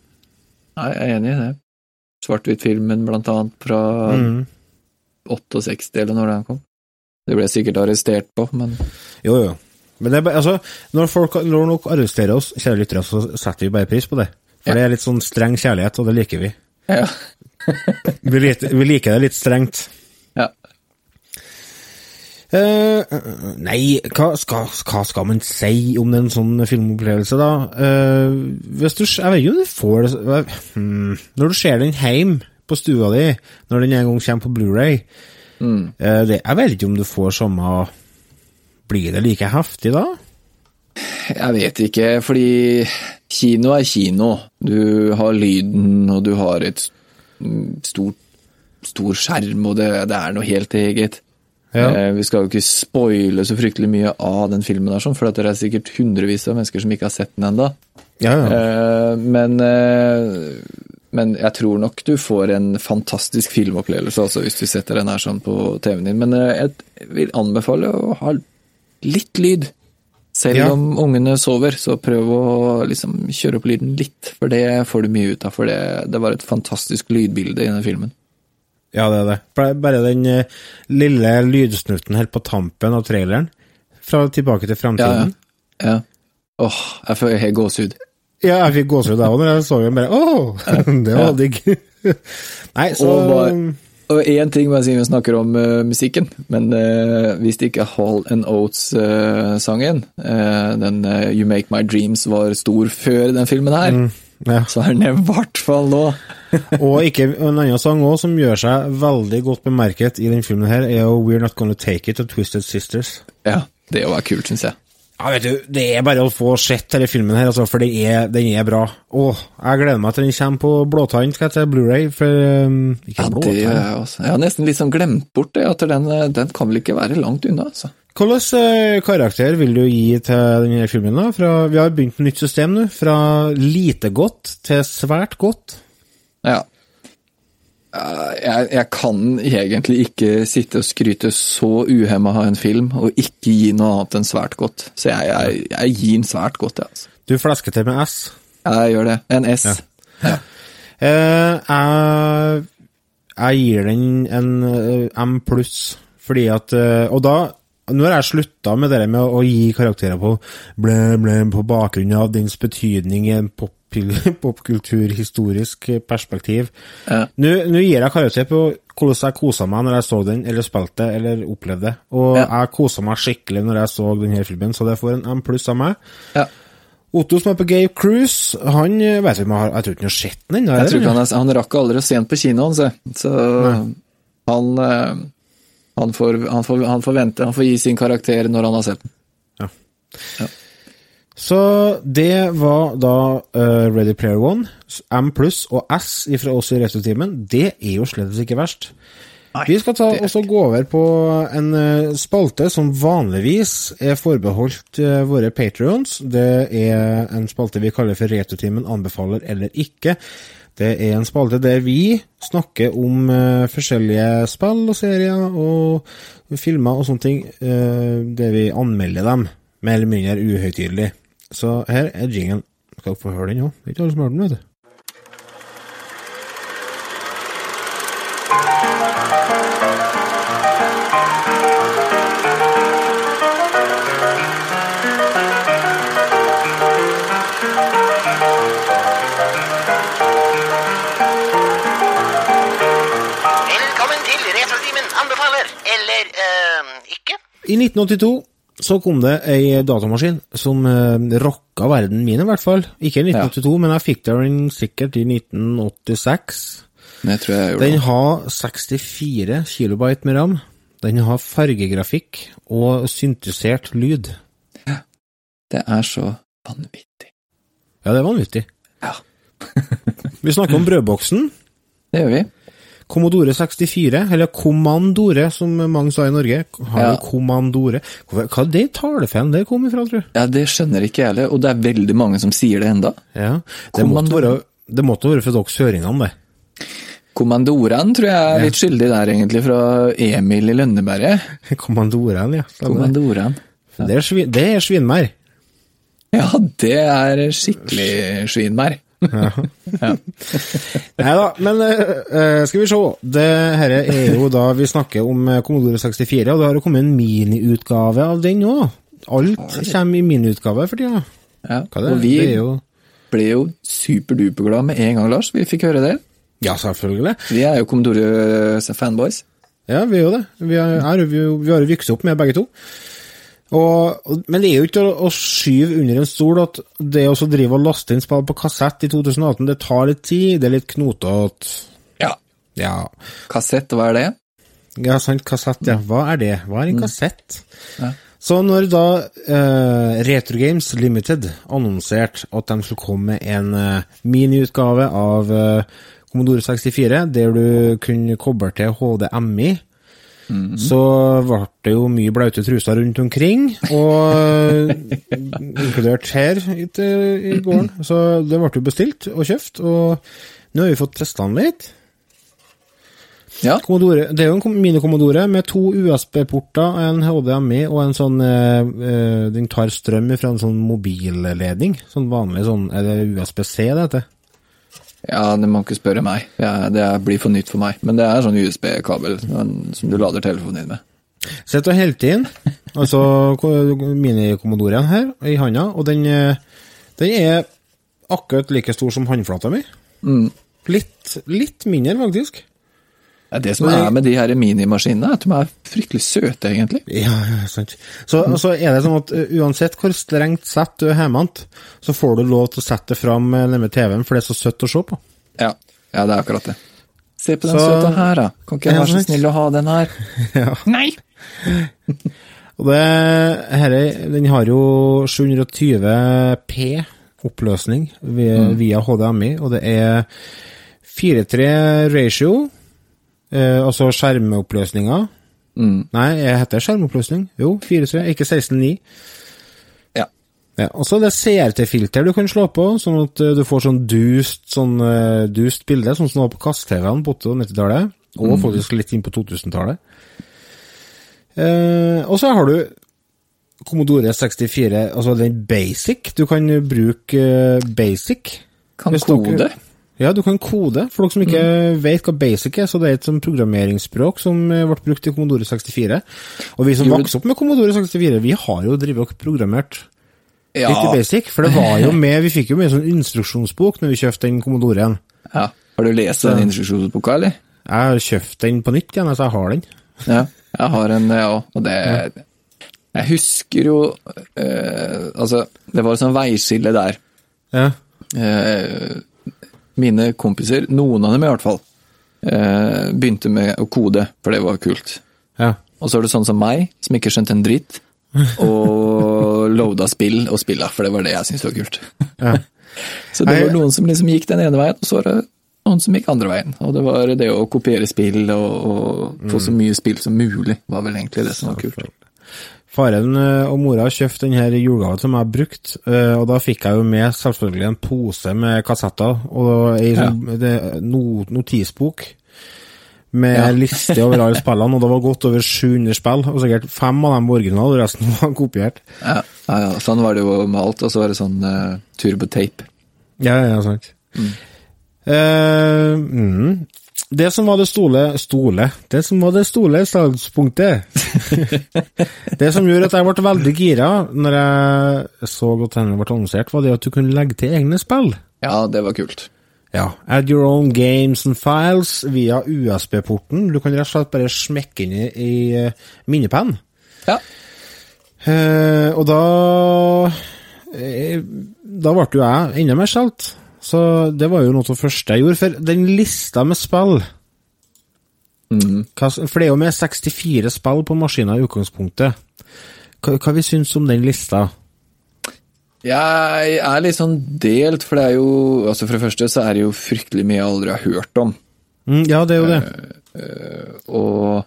Nei, jeg er enig i det. Svart-hvitt-filmen, blant annet, fra Mm. 68, eller når den kom. Det ble jeg sikkert arrestert på, men Jo, jo. Men det altså, når folk når nok arresterer oss, kjære lyttere, så setter vi bare pris på det. For det er litt sånn streng kjærlighet, og det liker vi. ja. <laughs> Vi liker, vi liker det litt strengt. Eh, nei, hva skal, hva skal man si om en sånn filmopplevelse, da? Uh, hvis du, jeg vet ikke om du får det hmm, Når du ser den hjem på stua di, når den en gang kommer på Blu-ray eh, det, Jeg vet ikke om du får samme Blir det like heftig da? Jeg vet ikke, fordi kino er kino. Du har lyden, og du har et stort, stor skjerm, og det, det er noe helt eget. Ja. Eh, vi skal jo ikke spoile så fryktelig mye av den filmen, der, sånn, for det er sikkert hundrevis av mennesker som ikke har sett den ennå. Ja, ja. Eh, men eh, men jeg tror nok du får en fantastisk filmopplevelse altså, hvis du setter den her sånn på TV-en din. Men jeg vil anbefale å ha litt lyd. Selv om ungene sover, så prøv å liksom kjøre opp lyden litt, for det får du mye ut av. For det, det var et fantastisk lydbilde i den filmen. Ja, det er det. Bare- Bare den eh, lille lydsnutten helt på tampen av traileren, fra Tilbake til Ja, ja. fremtiden. ja. Åh, jeg får helt gåsehud. Ja, jeg fikk gåsehud da når jeg så den, bare åh, <laughs> det var Ja. digg. <laughs> Nei, så Og bare- én ting må jeg si vi snakker om uh, musikken, men uh, hvis det ikke er Hall and Oates-sangen, den eh, You Make My Dreams var stor før den filmen her, ja. så er den i hvert fall nå. Og ikke, en annen sang også, som gjør seg veldig godt bemerket i denne filmen her, er jo We're Not Gonna Take It av Twisted Sisters. Ja, det var kult, syns jeg. Ja, vet du, Det er bare å få sett denne filmen her, altså, for den er, den er bra. Åh, jeg gleder meg til den kommer på blåtann, skal jeg til Blu-ray, for um, Ikke Ja, det blåtann. jeg også. Jeg har nesten sånn glemt bort det, at den, eh, den kan vel ikke være langt unna, altså. Hvilken eh, karakter vil du gi til denne filmen? da? Fra, vi har begynt med nytt system nå, fra lite godt til svært godt. Ja. Eh, Jeg, jeg kan egentlig ikke sitte og skryte så uhemma av en film, og ikke gi noe annet enn svært godt. Så jeg, jeg, jeg gir den svært godt, jeg, altså. Du flasker til med S. Jeg gjør det. En S. Ja. Eh, jeg, jeg gir den en eh, M pluss, fordi at uh, Og da nå har jeg slutta med det med å gi karakterer på ble, ble, på bakgrunn av dens betydning i en pop- <laughs> popkulturhistorisk perspektiv. Ja. Nå nå gir jeg karakter på hvordan jeg kosa meg når jeg så den, eller spilte eller opplevde det. Og Ja. jeg kosa meg skikkelig når jeg så denne filmen, så det får en M pluss av meg. Ja. Otto som er på Gay Cruise, han vet jeg har Jeg tror ikke han har sett den ennå. Jeg tror ikke han, er, han rakk aldri å se den på kinoen, så, så han, eh, han, får, han, får, han får vente. Han får gi sin karakter når han har sett den. Så det var da uh, Ready Player One, M pluss og S fra oss i Retrotimen. Det er jo slett ikke verst. Vi skal ta også gå over på en uh, spalte som vanligvis er forbeholdt uh, våre patrions. Det er en spalte vi kaller for Retrotimen anbefaler eller ikke. Det er en spalte der vi snakker om uh, forskjellige spill og serier og filmer og sånne ting, der vi anmelder dem, mer eller mindre uhøytidelig. Så her er jingen. Skal dere få høre den òg? Det er ikke alle som hører den, vet du. Eh. I 1982 så kom det ei datamaskin som eh, rocka verden min, i hvert fall. Ikke i 1982, men jeg fikk den sikkert i 1986. Det tror jeg jeg gjorde. Den har 64 kilobyte med ram. Den har fargegrafikk og syntisert lyd. Ja. Det er så vanvittig. Ja, det er vanvittig. Ja. <laughs> Vi snakker om brødboksen. Det gjør vi. Commodore 64, eller Kommandore, som mange sa i Norge. Har Ja. Kommandore? Hva er det talefeilen det kom ifra, tror du? Ja, Det skjønner ikke jeg heller, og det er veldig mange som sier det enda. Ja, det måtte være, det måtte være for dere søringene, det. Kommandoren tror jeg er litt skyldig der, egentlig, fra Emil i Lønneberget. <laughs> Kommandoren, ja. Kommandoren. Det er, svin, det er svinmær. Ja, det er skikkelig svinmær. <laughs> Nei da, men eh, skal vi se. Det her er jo da Vi snakker om eh, Commodore 64, og det har jo kommet en miniutgave av den òg. Alt kommer i miniutgave for tida. Ja, og vi jo ble jo superduperglade med en gang, Lars. Vi fikk høre det. Ja, selvfølgelig. Vi er jo Commodore-fanboys. Ja, vi er jo det. Vi, er, vi, vi har jo vokst opp med begge to. Og, men det er jo ikke å, å skyve under en stol at det å drive og laste inn spill på kassett i 2018, det tar litt tid, det er litt knotete. Ja. Ja. Kassett, hva er det? ja, sant, kassett, ja. Hva er det? Hva er en kassett? Ja. Så når da eh, Retro Games Limited annonserte at de skulle komme med en eh, miniutgave av eh, Commodore 64, der du kunne koble til HDMI, så ble det jo mye blaute truser rundt omkring, og inkludert her i, i gården. Så det ble jo bestilt og kjøpt, og Nå har vi fått testa den litt. Ja. Commodore, det er jo en kom- mini-Commodore med to USB-porter, en HDMI og en sånn eh, eh, Den tar strøm fra en sånn mobilledning. Sånn vanlig sånn Er det USB-C det heter? Ja, det må ikke spørre meg. Det, blir for nytt for meg. Men det er sånn USB-kabel som du lader telefonen din med. Sitter og holder inn, altså minikommodoren her i handa, og den, eh, den er akkurat like stor som håndflata mi. Mm. Litt, litt mindre, faktisk. Ja, det som er med de her minimaskinene, er at de er fryktelig søte, egentlig. Ja, ja, sant. Så, så er det sånn at uh, uansett hvor strengt sett du er hjemme, så får du lov til å sette det fram med TV-en, for det er så søtt å se på. Ja, ja det er akkurat det. Se på den Så- søte her, da. Kan ikke jeg være så snill å ha den her? <laughs> Ja. Nei! <laughs> Og det, her, er- den har jo 720p oppløsning via, via HDMI, og det er 4-3 ratio, eh, altså skjermoppløsninga. Mm. Nei, jeg heter skjermoppløsning. Jo, 4-3, ikke 16-9. Ja. Ja, og så er det CRT-filter du kan slå på, sånn at eh, du får sånn dust, sånn uh, dust bilde, sånn som det var på kast-TV-ene på 80- og 90-tallet, og faktisk litt inn på 2000-tallet. Eh, og så har du Commodore 64, altså den basic. Du kan bruke eh, basic. Kan kode? dere-. Ja, du kan kode. For dere som ikke vet hva basic er, så det er et sånn programmeringsspråk som eh, ble brukt i Commodore 64. Og vi som vokste opp med Commodore 64, vi har jo drevet og programmert Ja. litt i basic. For det var jo med, vi fikk jo med sånn instruksjonsbok når vi kjøpte den Commodoren. ja. Har du lest den instruksjonsboka, eller? Jeg har kjøpt den på nytt igjen, så jeg har den. Ja. Jeg har en, jeg òg, og det Jeg husker jo eh, Altså, det var et sånt veiskille der. Ja. Eh, mine kompiser, noen av dem i hvert fall, eh, begynte med å kode, for det var kult. ja. Og så er det sånn som meg, som ikke skjønte en dritt, og loada spill og spilla, for det var det jeg syntes var kult. Ja. <laughs> Så det var noen som liksom gikk den ene veien, og så var det noen som gikk andre veien. Og det var det å kopiere spill og, og få så mye spill som mulig, var vel egentlig det som var kult. Faren eh, og mora kjøpte denne julegaven som jeg har brukt, eh, og da fikk jeg jo med selvfølgelig en pose med kassetter og ei ja. det- notisbok med Ja. liste over alle <laughs> spillene, og det var godt over 700 spill, og sikkert fem av dem var originale, og resten <laughs> var kopiert. Ja, ja, ja, sånn var det jo med alt, og så var det sånn uh, turbotape. Ja, ja, sant. Eh, mm. Det som var det stole Stole? Det som var det stole salgspunktet <laughs> Det som gjorde at jeg ble veldig gira når jeg så at denne ble annonsert, var det at du kunne legge til egne spill. Ja, det var kult. Ja. Add your own games and files via USB-porten. Du kan rett og slett bare smekke inn i, i eh, minnepenn. Ja. Eh, og da eh, Da ble jo jeg enda mer skjelt. Så det var jo noe av det første jeg gjorde. For den lista med spill hva, For det er jo med 64 spill på maskina i utgangspunktet. Hva, hva vi syns om den lista? Jeg er litt sånn delt, for det er jo altså For det første så er det jo fryktelig mye jeg aldri har hørt om. Mm, ja, det er jo det. Og eh,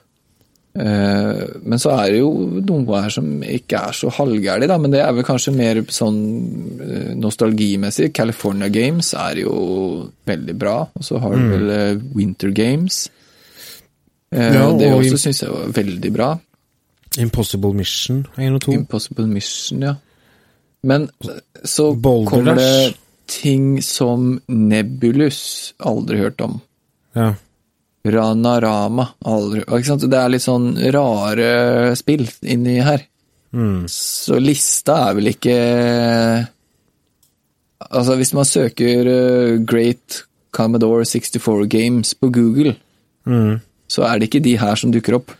Men så er det jo noe her som ikke er så halvgærlig, da. Men det er vel kanskje mer sånn eh, nostalgimessig. California Games er jo veldig bra. Og så har du vel eh, Winter Games. Eh, Ja, det og også syns jeg var veldig bra. Impossible Mission 1 og 2. Impossible Mission, ja. Men eh, så Boulder kommer det ting som Nebulus, aldri hørt om. Ja. Ranarama? Det er litt sånn rare spill inni her. Mm. Så lista er vel ikke Altså, hvis man søker eh, Great Commodore 64 Games på Google, Mm. så er det ikke de her som dukker opp.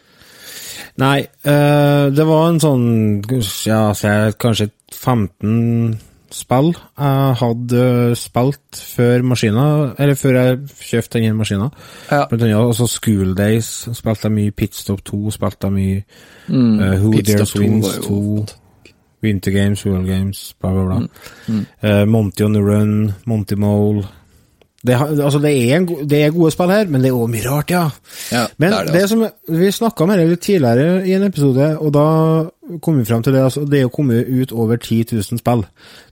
Nei, eh, det var en sånn Ja, kanskje 15 spill jeg hadde spilt før maskina, eller før jeg kjøpte denne maskina. Ja. Blant annet også School Days spilte jeg mye, Pitstop 2 spilte jeg mye, Mm. uh, Who Dares Wins var 2, Winter Games, World Games, bla, bla, bla. Mm. Eh, Monty on the Run, Monty Mole det, altså det, er en, det er gode spill her, men det er òg mye rart, ja. Ja, Men det det, som Vi snakka om det litt tidligere i en episode, og da kom vi frem til det. Altså, det er jo kommet ut over 10 000 spill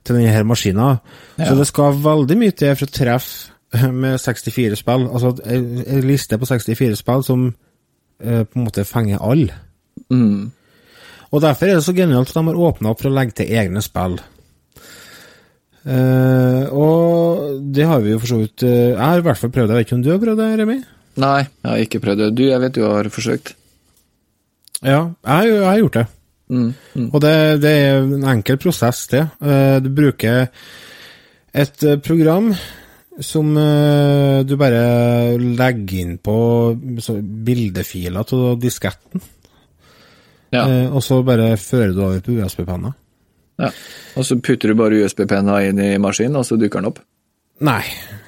til denne her maskina. Så det skal veldig mye til for å treffe med 64 spill, altså en en liste på 64 spill som eh, på en måte fenger alle. Mm. Og derfor er det så genialt at de har åpna opp for å legge til egne spill. Eh, og det har vi jo for så vidt eh, Jeg har i hvert fall prøvd det. Jeg vet ikke om du har prøvd det, Remi? Nei, jeg har ikke prøvd det. Du, jeg vet du har forsøkt. Ja, jeg, jeg har gjort det. Mm. Mm. Og det, det er en enkel prosess, det. Uh, Du bruker et program som uh, du bare legger inn på så bildefiler til disketten. Ja. Og så bare fører du over på USB-penna. Ja. Og så putter du bare USB-penna inn i maskinen, og så dukker den opp. Nei,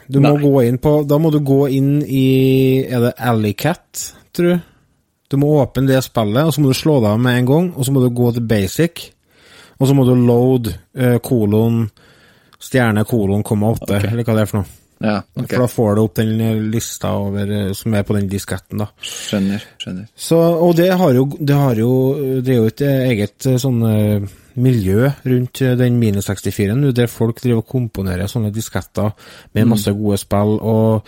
du må Nei. gå inn på Da må du gå inn i Er det Alleycat, tror du? Du må åpne det spillet, og så må du slå deg av med en gang, og så må du gå til basic, og så må du load eh, kolon stjerne kolon komma åtte, okay. eller hva det er for noe. Ja, ok. For da får du opp den eh, lista over, eh, som er på den disketten, da. Skjønner. skjønner. Så, og det har jo, det har jo Det er jo et eget eh, sånn miljø rundt eh, den Mini 64-en, nå, der folk driver og komponerer sånne disketter med masse gode spill, og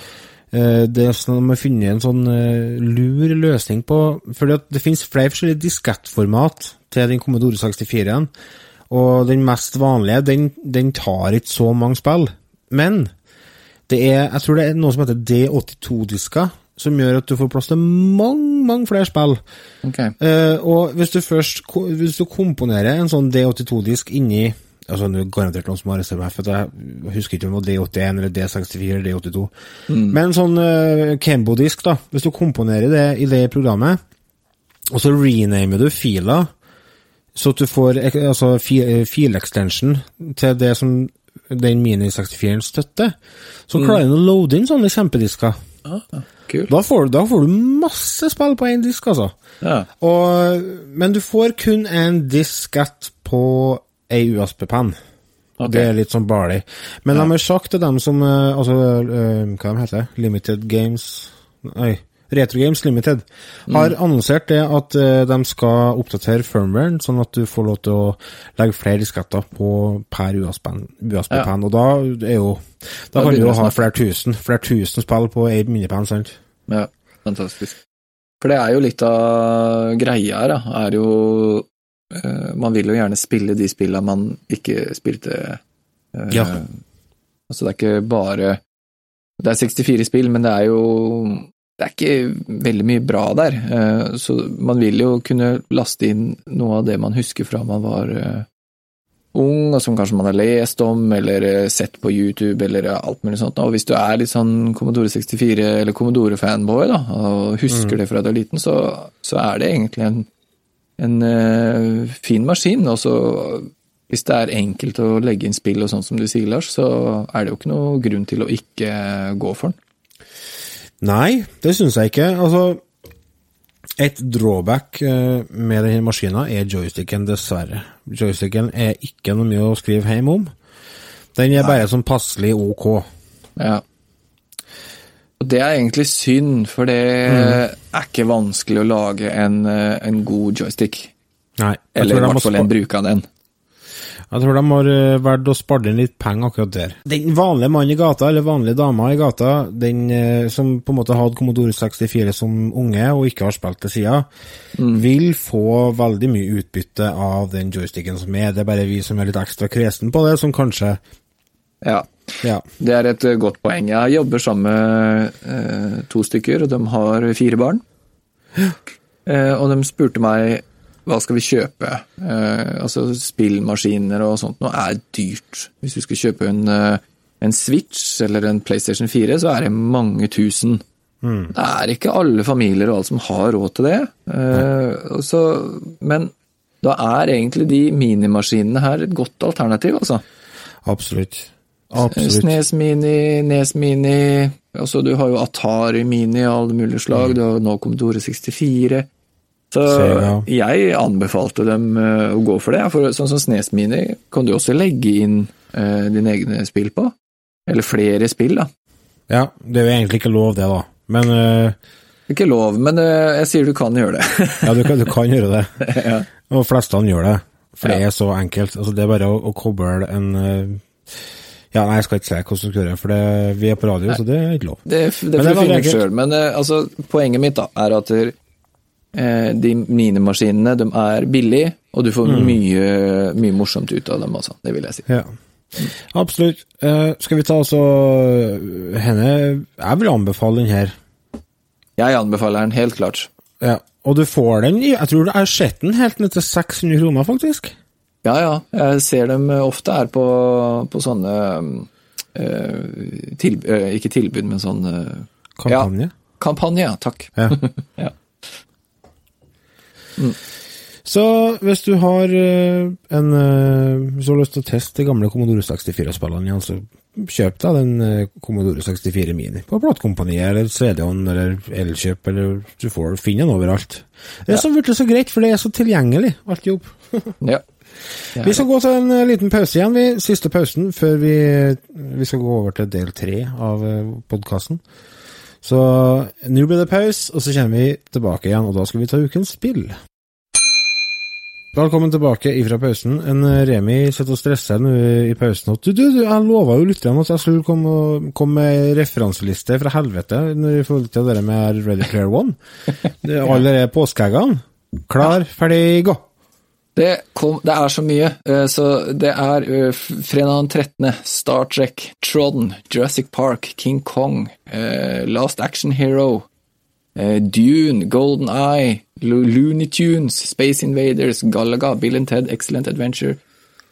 eh, det er sånn de har funnet en sånn eh, lur løsning på For det finnes flere forskjellige diskettformat til den Commodore 64-en, og den mest vanlige, den, den tar ikke så mange spill. Men det er, jeg tror det er noe som heter D82-disker, som gjør at du får plass til mange, mange flere spill. Okay. Uh, og hvis du først hvis du komponerer en sånn D82-disk inni Altså, det er garantert noen som har reservert, for jeg husker ikke om det var D81 eller D64 eller D82. Men sånn uh, Kembo-disk, da. Hvis du komponerer det i det programmet, og så renamer du fila, så at du får altså, eh, file-extension til det som den Mini 64-en støtter, så klarer den å loade inn sånne kjempedisker. Ah. Da får, du- da får du masse spill på én disk, altså. Ja. Og, men du får kun en diskett på ei USB-penn. Okay. Det er litt sånn barlig. Men de har sagt til dem som eh, Altså, eh, hva de heter Limited Games Nei, Retro Games Limited har annonsert det at eh, de skal oppdatere firmwaren, sånn at du får lov til å legge flere disketter på per USB-penn. USB Ja. og da er jo Da Da kan du jo ha flere tusen, flere tusen spill på ei minipenn, sant? Ja, fantastisk. For det er jo litt av greia her, da. Er jo eh, Man vil jo gjerne spille de spillene man ikke spilte. eh, Ja. Altså, det er ikke bare Det er 64 spill, men det er jo Det er ikke veldig mye bra der. eh, så man vil jo kunne laste inn noe av det man husker fra man var eh, ung, og som kanskje man har lest om, eller eh, sett på YouTube, eller alt mulig sånt. Og hvis du er litt sånn Commodore 64- eller Commodore-fanboy, da, og husker det fra du er liten, så, så er det egentlig en, en uh, fin maskin. Og så, hvis det er enkelt å legge inn spill og sånn som du sier, Lars, så er det jo ikke noe grunn til å ikke gå for den. Nei, det syns jeg ikke. Altså, et drawback eh, med denne maskina er joysticken, dessverre. Joysticken er ikke noe mye å skrive hjem om. Den er bare sånn passelig ok. Ja. Og det er egentlig synd, for det er ikke vanskelig å lage en, eh, en god joystick. Nei, Eller i hvert fall en bruk av den. Jeg tror de har eh, valgt å spare inn litt penger akkurat der. Den vanlige mannen i gata, eller vanlige dama i gata, den eh, som på en måte hadde Commodore 64 som unge og ikke har spilt til sida, vil få veldig mye utbytte av den joysticken som er. Det er bare vi som er litt ekstra kresen på det, som kanskje Ja, Ja. det er et eh, godt poeng. Jeg jobber sammen med eh, to stykker, og de har fire barn. <gasps> Eh, og de spurte meg hva skal vi kjøpe. Eh, altså spillmaskiner og sånt noe er dyrt. Hvis du skal kjøpe en, eh, en Switch eller en PlayStation 4, så er det mange tusen. Det er ikke alle familier og alle som har råd til det. Eh, så, men da er egentlig de minimaskinene her et godt alternativ, altså. Absolutt. Absolutt. Snes Mini, Nes Mini, altså du har jo Atari Mini og alle mulige slag, du har nå Commodore 64. Så jeg anbefalte dem eh, å gå for det, for sånn som Snes Mini kan du også legge inn eh, dine egne spill på. Eller flere spill, da. Ja, det er jo egentlig ikke lov, det, da. Men eh, Ikke lov, men eh, jeg sier du kan gjøre det. <laughs> ja, du kan, du kan gjøre det. <laughs> ja. Og flestene gjør det, for det Ja. er så enkelt. Altså, det er bare å, å koble en Ja, nei, jeg skal ikke si hvordan du skal gjøre det, for det, vi er på radio, så det er ikke lov. Det, det Men får det du finne ut sjøl. Men altså, poenget mitt da, er at de minimaskinene de er billige, og du Mm. får mye, mye morsomt ut av dem også. Det vil jeg si. Ja. Absolutt. Uh, skal vi ta altså henne Jeg vil anbefale den her. Jeg anbefaler den helt klart. Ja. Og du får den i Jeg tror jeg har sett den helt ned til 600 kroner, faktisk. Ja, ja. Jeg ser dem ofte her på, på sånne uh, tilb, uh, Ikke tilbud, men sånn eh, Kampanje. Ja, kampanje. Takk. Ja. <laughs> Ja. Så hvis du har eh, en eh, Hvis du har lyst til å teste de gamle Commodore 64-spillene igjen, så kjøp deg den eh, Commodore 64 Mini på platekompaniet eller CD-en eller Elkjøp, eller du får finne den overalt. Det er så blitt så greit, for det er så tilgjengelig, alt jobb. ja. <laughs> Vi skal gå til en liten pause igjen, vi. Siste pausen før vi, vi skal gå over til del tre av podkasten. Så nå blir det pause, og så kommer vi tilbake igjen, og da skal vi ta ukens spill. Velkommen tilbake ifra pausen. En eh, Remi sitter og stresser nå i pausen. at, Du, du, du, jeg lova jo lytterne at jeg skulle komme, og- komme med referanseliste fra helvete når i forhold til det med Ready Player One. <laughs> Alle de påskeeggene. Klar, ferdig, gå! Det, kom, det er så mye. eh, Så det er eh, fredag den 13. Star Trek, Trodden, Jurassic Park, King Kong, eh, Last Action Hero, Dune, Golden Eye, Looney Tunes, Space Invaders, Galaga, Bill and Ted, Excellent Adventure,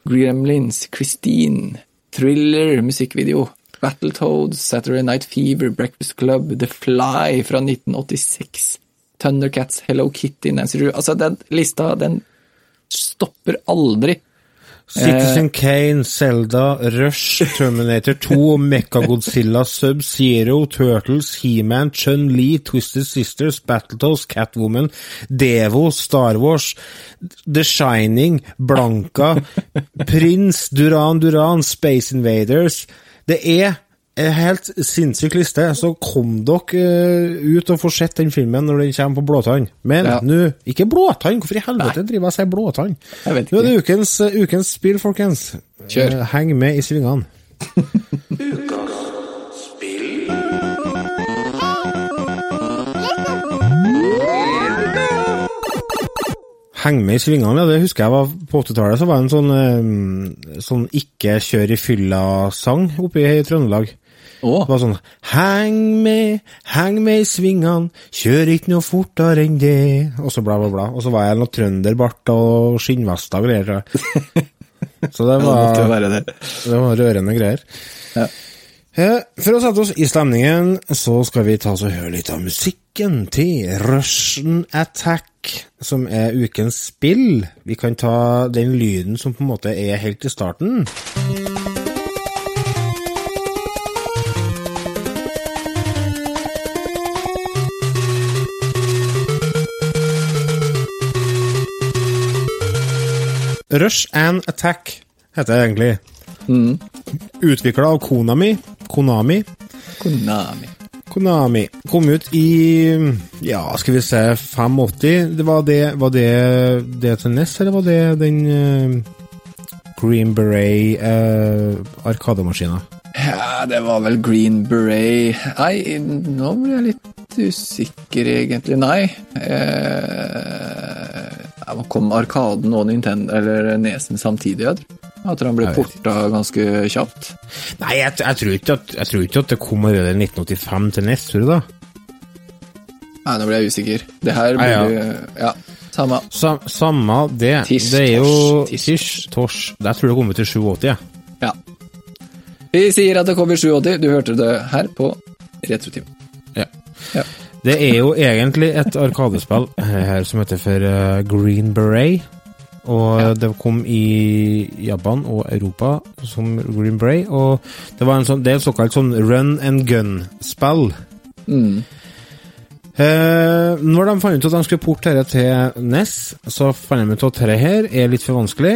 Gremlins, Christine, Thriller, musikkvideo, Battletoads, Saturday Night Fever, Breakfast Club, The Fly fra 1986, Thundercats, Hello Kitty, Nancy Drew Altså, den lista, den stopper aldri. Citizen Kane, Zelda, Rush, Terminator 2, Mechagodzilla, Sub-Zero, Turtles, He-Man, Chun-Li, Twisted Sisters, Battletoads, Catwoman, Devo, Star Wars, The Shining, Blanka, Prince, Duran Duran, Space Invaders. Det er helt sinnssyk liste, så kom dere eh, ut og får sett den filmen når den kommer på blåtann. Men Ja. nå Ikke blåtann, hvorfor i helvete driver jeg og sier blåtann? Nå er det ukens, eh, ukens spill, folkens. Kjør. Eh, Heng med i svingene. Heng med i svingene, ja, det husker jeg var på 80-tallet. Så var det en sånn, sånn ikke kjør i fylla-sang oppe i Trøndelag. Å, Det var sånn Heng med, heng med i svingene, kjør ikke noe fortere enn det. Og så bla, bla, bla. Og så var jeg noe trønderbart og skinnvester og greier. <laughs> Så det var, det. det var rørende greier. Ja. For å sette oss i stemningen, så skal vi ta oss og høre litt av musikken til Russian Attack, som er ukens spill. Vi kan ta den lyden som på en måte er helt i starten. Rush and Attack heter det egentlig. Mm. Utvikla av Konami. Konami. Konami. Konami kom ut i ja, skal vi se 85. Det var det, var det, det til NES, eller var det den uh, Green Beret uh, arkademaskina? Ja, det var vel Green Beret Nei, nå blir jeg litt usikker, egentlig. Nei. Eh, ja, kom Arkaden og Nintendo, eller Nesen samtidig? Jeg tror. At han ble Jeg porta ganske kjapt. Nei, jeg, jeg, tror ikke at, jeg tror ikke at det kom allerede i 1985 til NES, tror du da? Nei, nå ble jeg usikker. Det her blir... ja. Ja, samme. Sam, samme det. Tisch, det er jo Tisch, Tosh. Jeg tror det kommer til 87, jeg. Ja. Vi sier at det kommer 87. Du hørte det her på Retrotimen. Ja. Ja. Det er jo egentlig et arkadespill her som heter for eh, Green Beret. Og det kom i Japan og Europa som Green Beret. Og det, var en sånn, det er et såkalt sånn run and gun-spill. Mm. Eh, når de fant ut at de skulle porte dette til NES, så fant de ut at dette her er litt for vanskelig.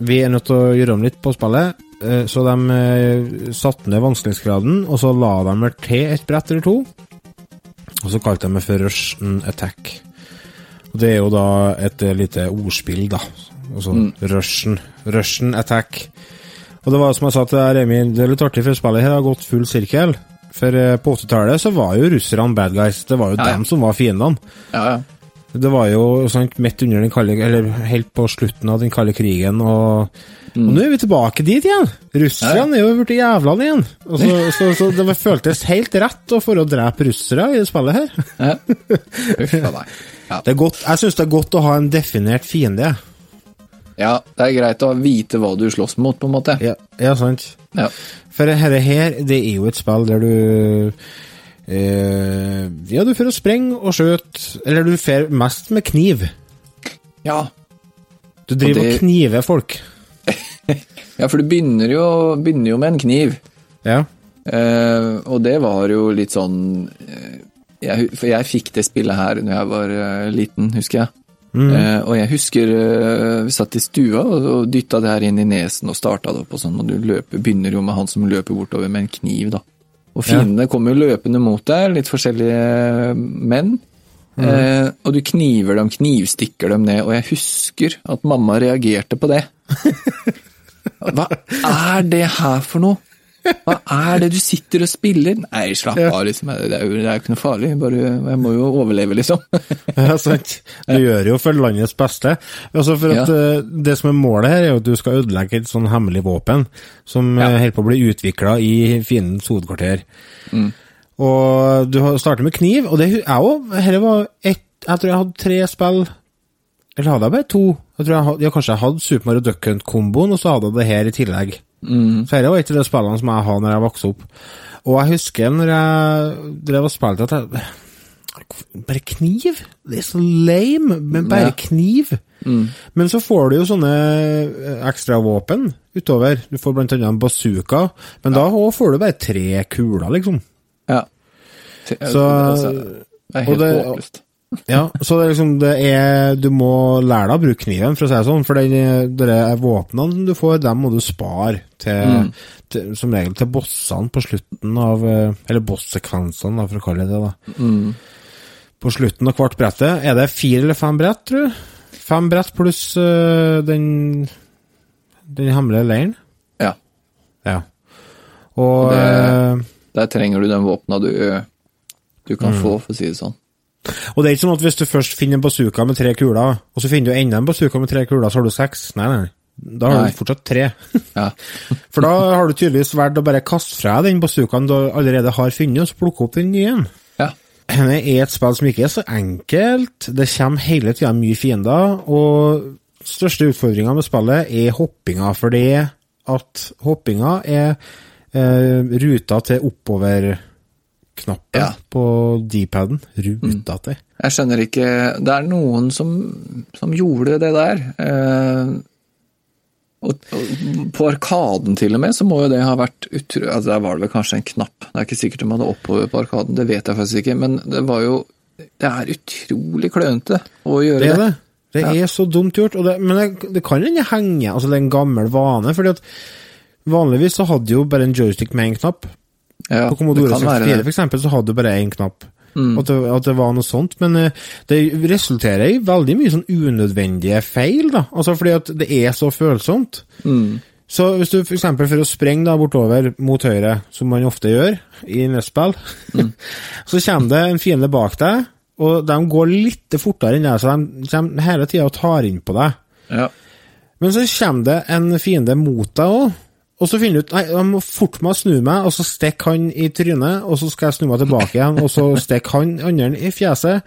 Vi er nødt til å gjøre om litt på spillet. Eh, så de eh, satte ned vanskelighetsgraden, og så la de vel til et brett eller to. Og så kalte de det for Russian Attack. Og det er jo da et eh, lite ordspill, da. Altså Mm. Russian, Russian Attack. Og det var som jeg sa til Remi, det er litt artig, for spillet her har gått full sirkel. For eh, på 80-tallet så var jo russerne bad guys. Det var jo Ja, ja. dem som var fiendene. Ja, ja. Det var jo sant, midt under den kalde Eller helt på slutten av den kalde krigen, og, og nå er vi tilbake dit igjen! Russerne er jo blitt jævlene igjen. Og så, så, så det føltes helt rett å få å drepe russere i det spillet her. ja. <laughs> Uff a meg. Ja. Det er godt, jeg syns det er godt å ha en definert fiende. ja, det er greit å vite hva du slåss mot, på en måte. Ja, ja sant. Ja. For dette her, det er jo et spill der du eh, Ja, du får å sprenge og skjøte, eller du får mest med kniv. ja. Du driver og, det- kniver folk. <laughs> Ja, for du begynner jo, begynner jo med en kniv. Ja. Eh, og det var jo litt sånn eh, jeg, For jeg fikk det spillet her når jeg var liten, husker jeg. Eh, og jeg husker vi satt i stua og, og dytta det her inn i nesen og starta det opp og sånn, og du løper, begynner jo med han som løper bortover med en kniv, da. Og fiendene kommer jo løpende mot deg, litt forskjellige menn. Eh, og du kniver dem, knivstikker dem ned, og jeg husker at mamma reagerte på det. <laughs> Hva er det her for noe? Hva er det du sitter og spiller? Nei, slapp av, liksom. Det er jo det er jo ikke noe farlig. Bare, jeg må jo overleve, liksom. <laughs> Ja, sant. Du gjør jo for landets beste. Altså for at Ja. eh, Det som er målet her, er jo at du skal ødelegge et sånn hemmelig våpen som Ja. eh, holder på å bli utvikla i fiendens hovedkvarter. Mm. Og du har- starter med kniv, og det er jo Dette var ett Jeg tror jeg hadde tre spill Eller hadde jeg bare to? Jeg tror jeg hadde, ja, Kanskje jeg hadde Super Mario Duck Hunt-komboen, og så hadde jeg det her i tillegg. Mm. Så dette var av de spillene som jeg hadde når jeg vokste opp. Og jeg husker når jeg drev og spilte at jeg bare kniv? Det er så lame, men bare Ja. kniv. Men så får du jo sånne eh, ekstravåpen utover. Du får blant annet en bazooka, men da får du bare tre kuler, liksom. Ja. Så- altså, det er helt håpløst. Ja, så det er liksom det er Du må lære deg å bruke kniven, for å si det sånn. For de våpnene du får, dem må du spare til, til som regel til bossene på slutten av eh, Eller bossekvensene, for å kalle det det. da. På slutten av hvert brettet. Er det fire eller fem brett, tror du? Fem brett pluss uh, den Den hemmelige leiren? Ja. Ja. Og Det- eh, Der trenger du den våpna du, du kan Mm. få, for å si det sånn. Og det er ikke sånn at hvis du først finner en bazooka med tre kuler, og så finner du enda en bazooka med tre kuler, så har du seks. Nei, nei. Da har Nei. du fortsatt tre. <laughs> Ja. <laughs> For da har du tydeligvis valgt å bare kaste fra deg den bazookaen du allerede har funnet, og så plukke opp den nye ja. <clears throat> Det er et spill som ikke er så enkelt. Det kommer hele tida mye fiender, og største utfordringa med spillet er hoppinga, fordi at hoppinga er eh, ruta til oppover-knappen Ja. på D-paden. Ruta til. Jeg skjønner ikke Det er noen som, som gjorde det der. Eh, og, og på Arkaden til og med, så må jo det ha vært utro... Altså, der var det vel kanskje en knapp. Det er ikke sikkert de hadde oppover på Arkaden, det vet jeg faktisk ikke. Men det var jo Det er utrolig klønete å gjøre Det det. er det. Det er så dumt gjort. Det, men det, det kan hende henge Altså, det er en gammel vane. fordi at vanligvis så hadde jo bare en joystick med én knapp. Ja, På Commodore det kan være 64 for eksempel, så hadde du bare én knapp. Mm. At, det, at det var noe sånt. Men eh, det resulterer i veldig mye sånn unødvendige feil, da. Altså fordi at det er så følsomt. Mm. Så hvis du for eksempel for å sprenge da bortover mot høyre, som man ofte gjør i nettspill, Mm. <laughs> så kommer det en fiende bak deg, og de går litt fortere enn deg, så de kommer hele tida og tar inn på deg. Ja. Men så kommer det en fiende mot deg òg, og så finner du ut Nei, jeg må fort meg snu meg, og så stikker han i trynet, og så skal jeg snu meg tilbake igjen, og så stikker han andre i fjeset.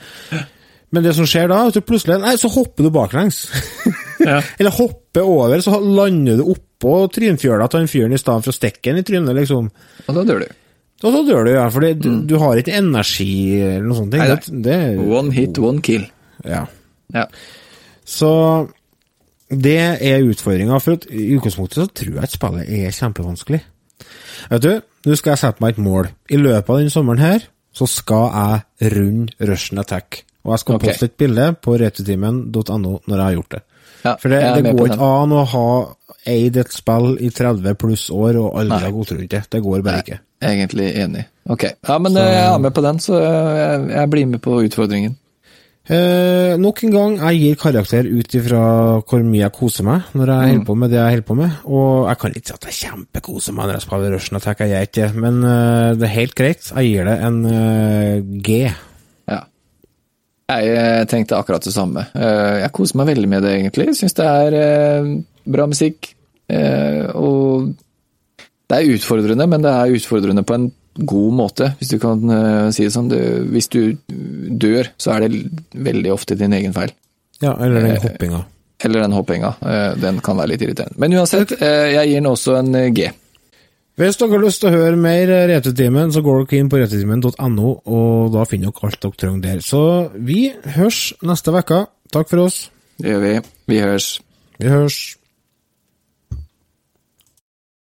Men det som skjer da, er at du plutselig Nei, så hopper du baklengs. <laughs> Ja. Eller hopper over, så lander du oppå trynfjøla til han fyren i stedet for å stikke han i trynet, liksom. Og da dør du. Og så dør du, ja, for du, du har ikke energi eller noe sånt. Nei, nei. Det, det, One hit, one kill. ja. Ja. Så det er utfordringa. For i utgangspunktet så tror jeg at spillet er kjempevanskelig. Vet du, nå skal jeg sette meg et mål. I løpet av denne sommeren her, så skal jeg runde Russian Attack. Og jeg skal okay. poste et bilde på retutimen.no når jeg har gjort det. Ja, For det, det går ikke an å ha eid et spill i 30 pluss år og aldri ha gått rundt det. Det går bare Nei, ikke. Egentlig enig. Ok. Ja, men så, jeg er med på den, så jeg, jeg blir med på utfordringen. Eh, nok en gang, jeg gir karakter ut ifra hvor mye jeg koser meg når jeg holder på med det jeg holder på med. Og jeg kan ikke si at jeg kjempekoser meg når jeg spiller Russian Attack, jeg gjør ikke det. Men eh, det er helt greit. Jeg gir det en eh, G. Ja. Jeg eh, tenkte akkurat det samme. Eh, Jeg koser meg veldig med det, egentlig. Syns det er eh, bra musikk. eh, Og det er utfordrende, men det er utfordrende på en god måte, hvis du kan eh, si det sånn. Du- Hvis du dør, så er det veldig ofte din egen feil. Ja, eller den Eh, hoppinga. Eller den hoppinga. Eh, Den kan være litt irriterende. Men uansett, jeg gir den også en G. Hvis dere har lyst til å høre mer Retutimen, så går dere inn på retutimen.no, og da finner dere alt dere trenger der. Så vi hørs neste uke. Takk for oss. Det gjør vi. Vi hørs. Vi høres.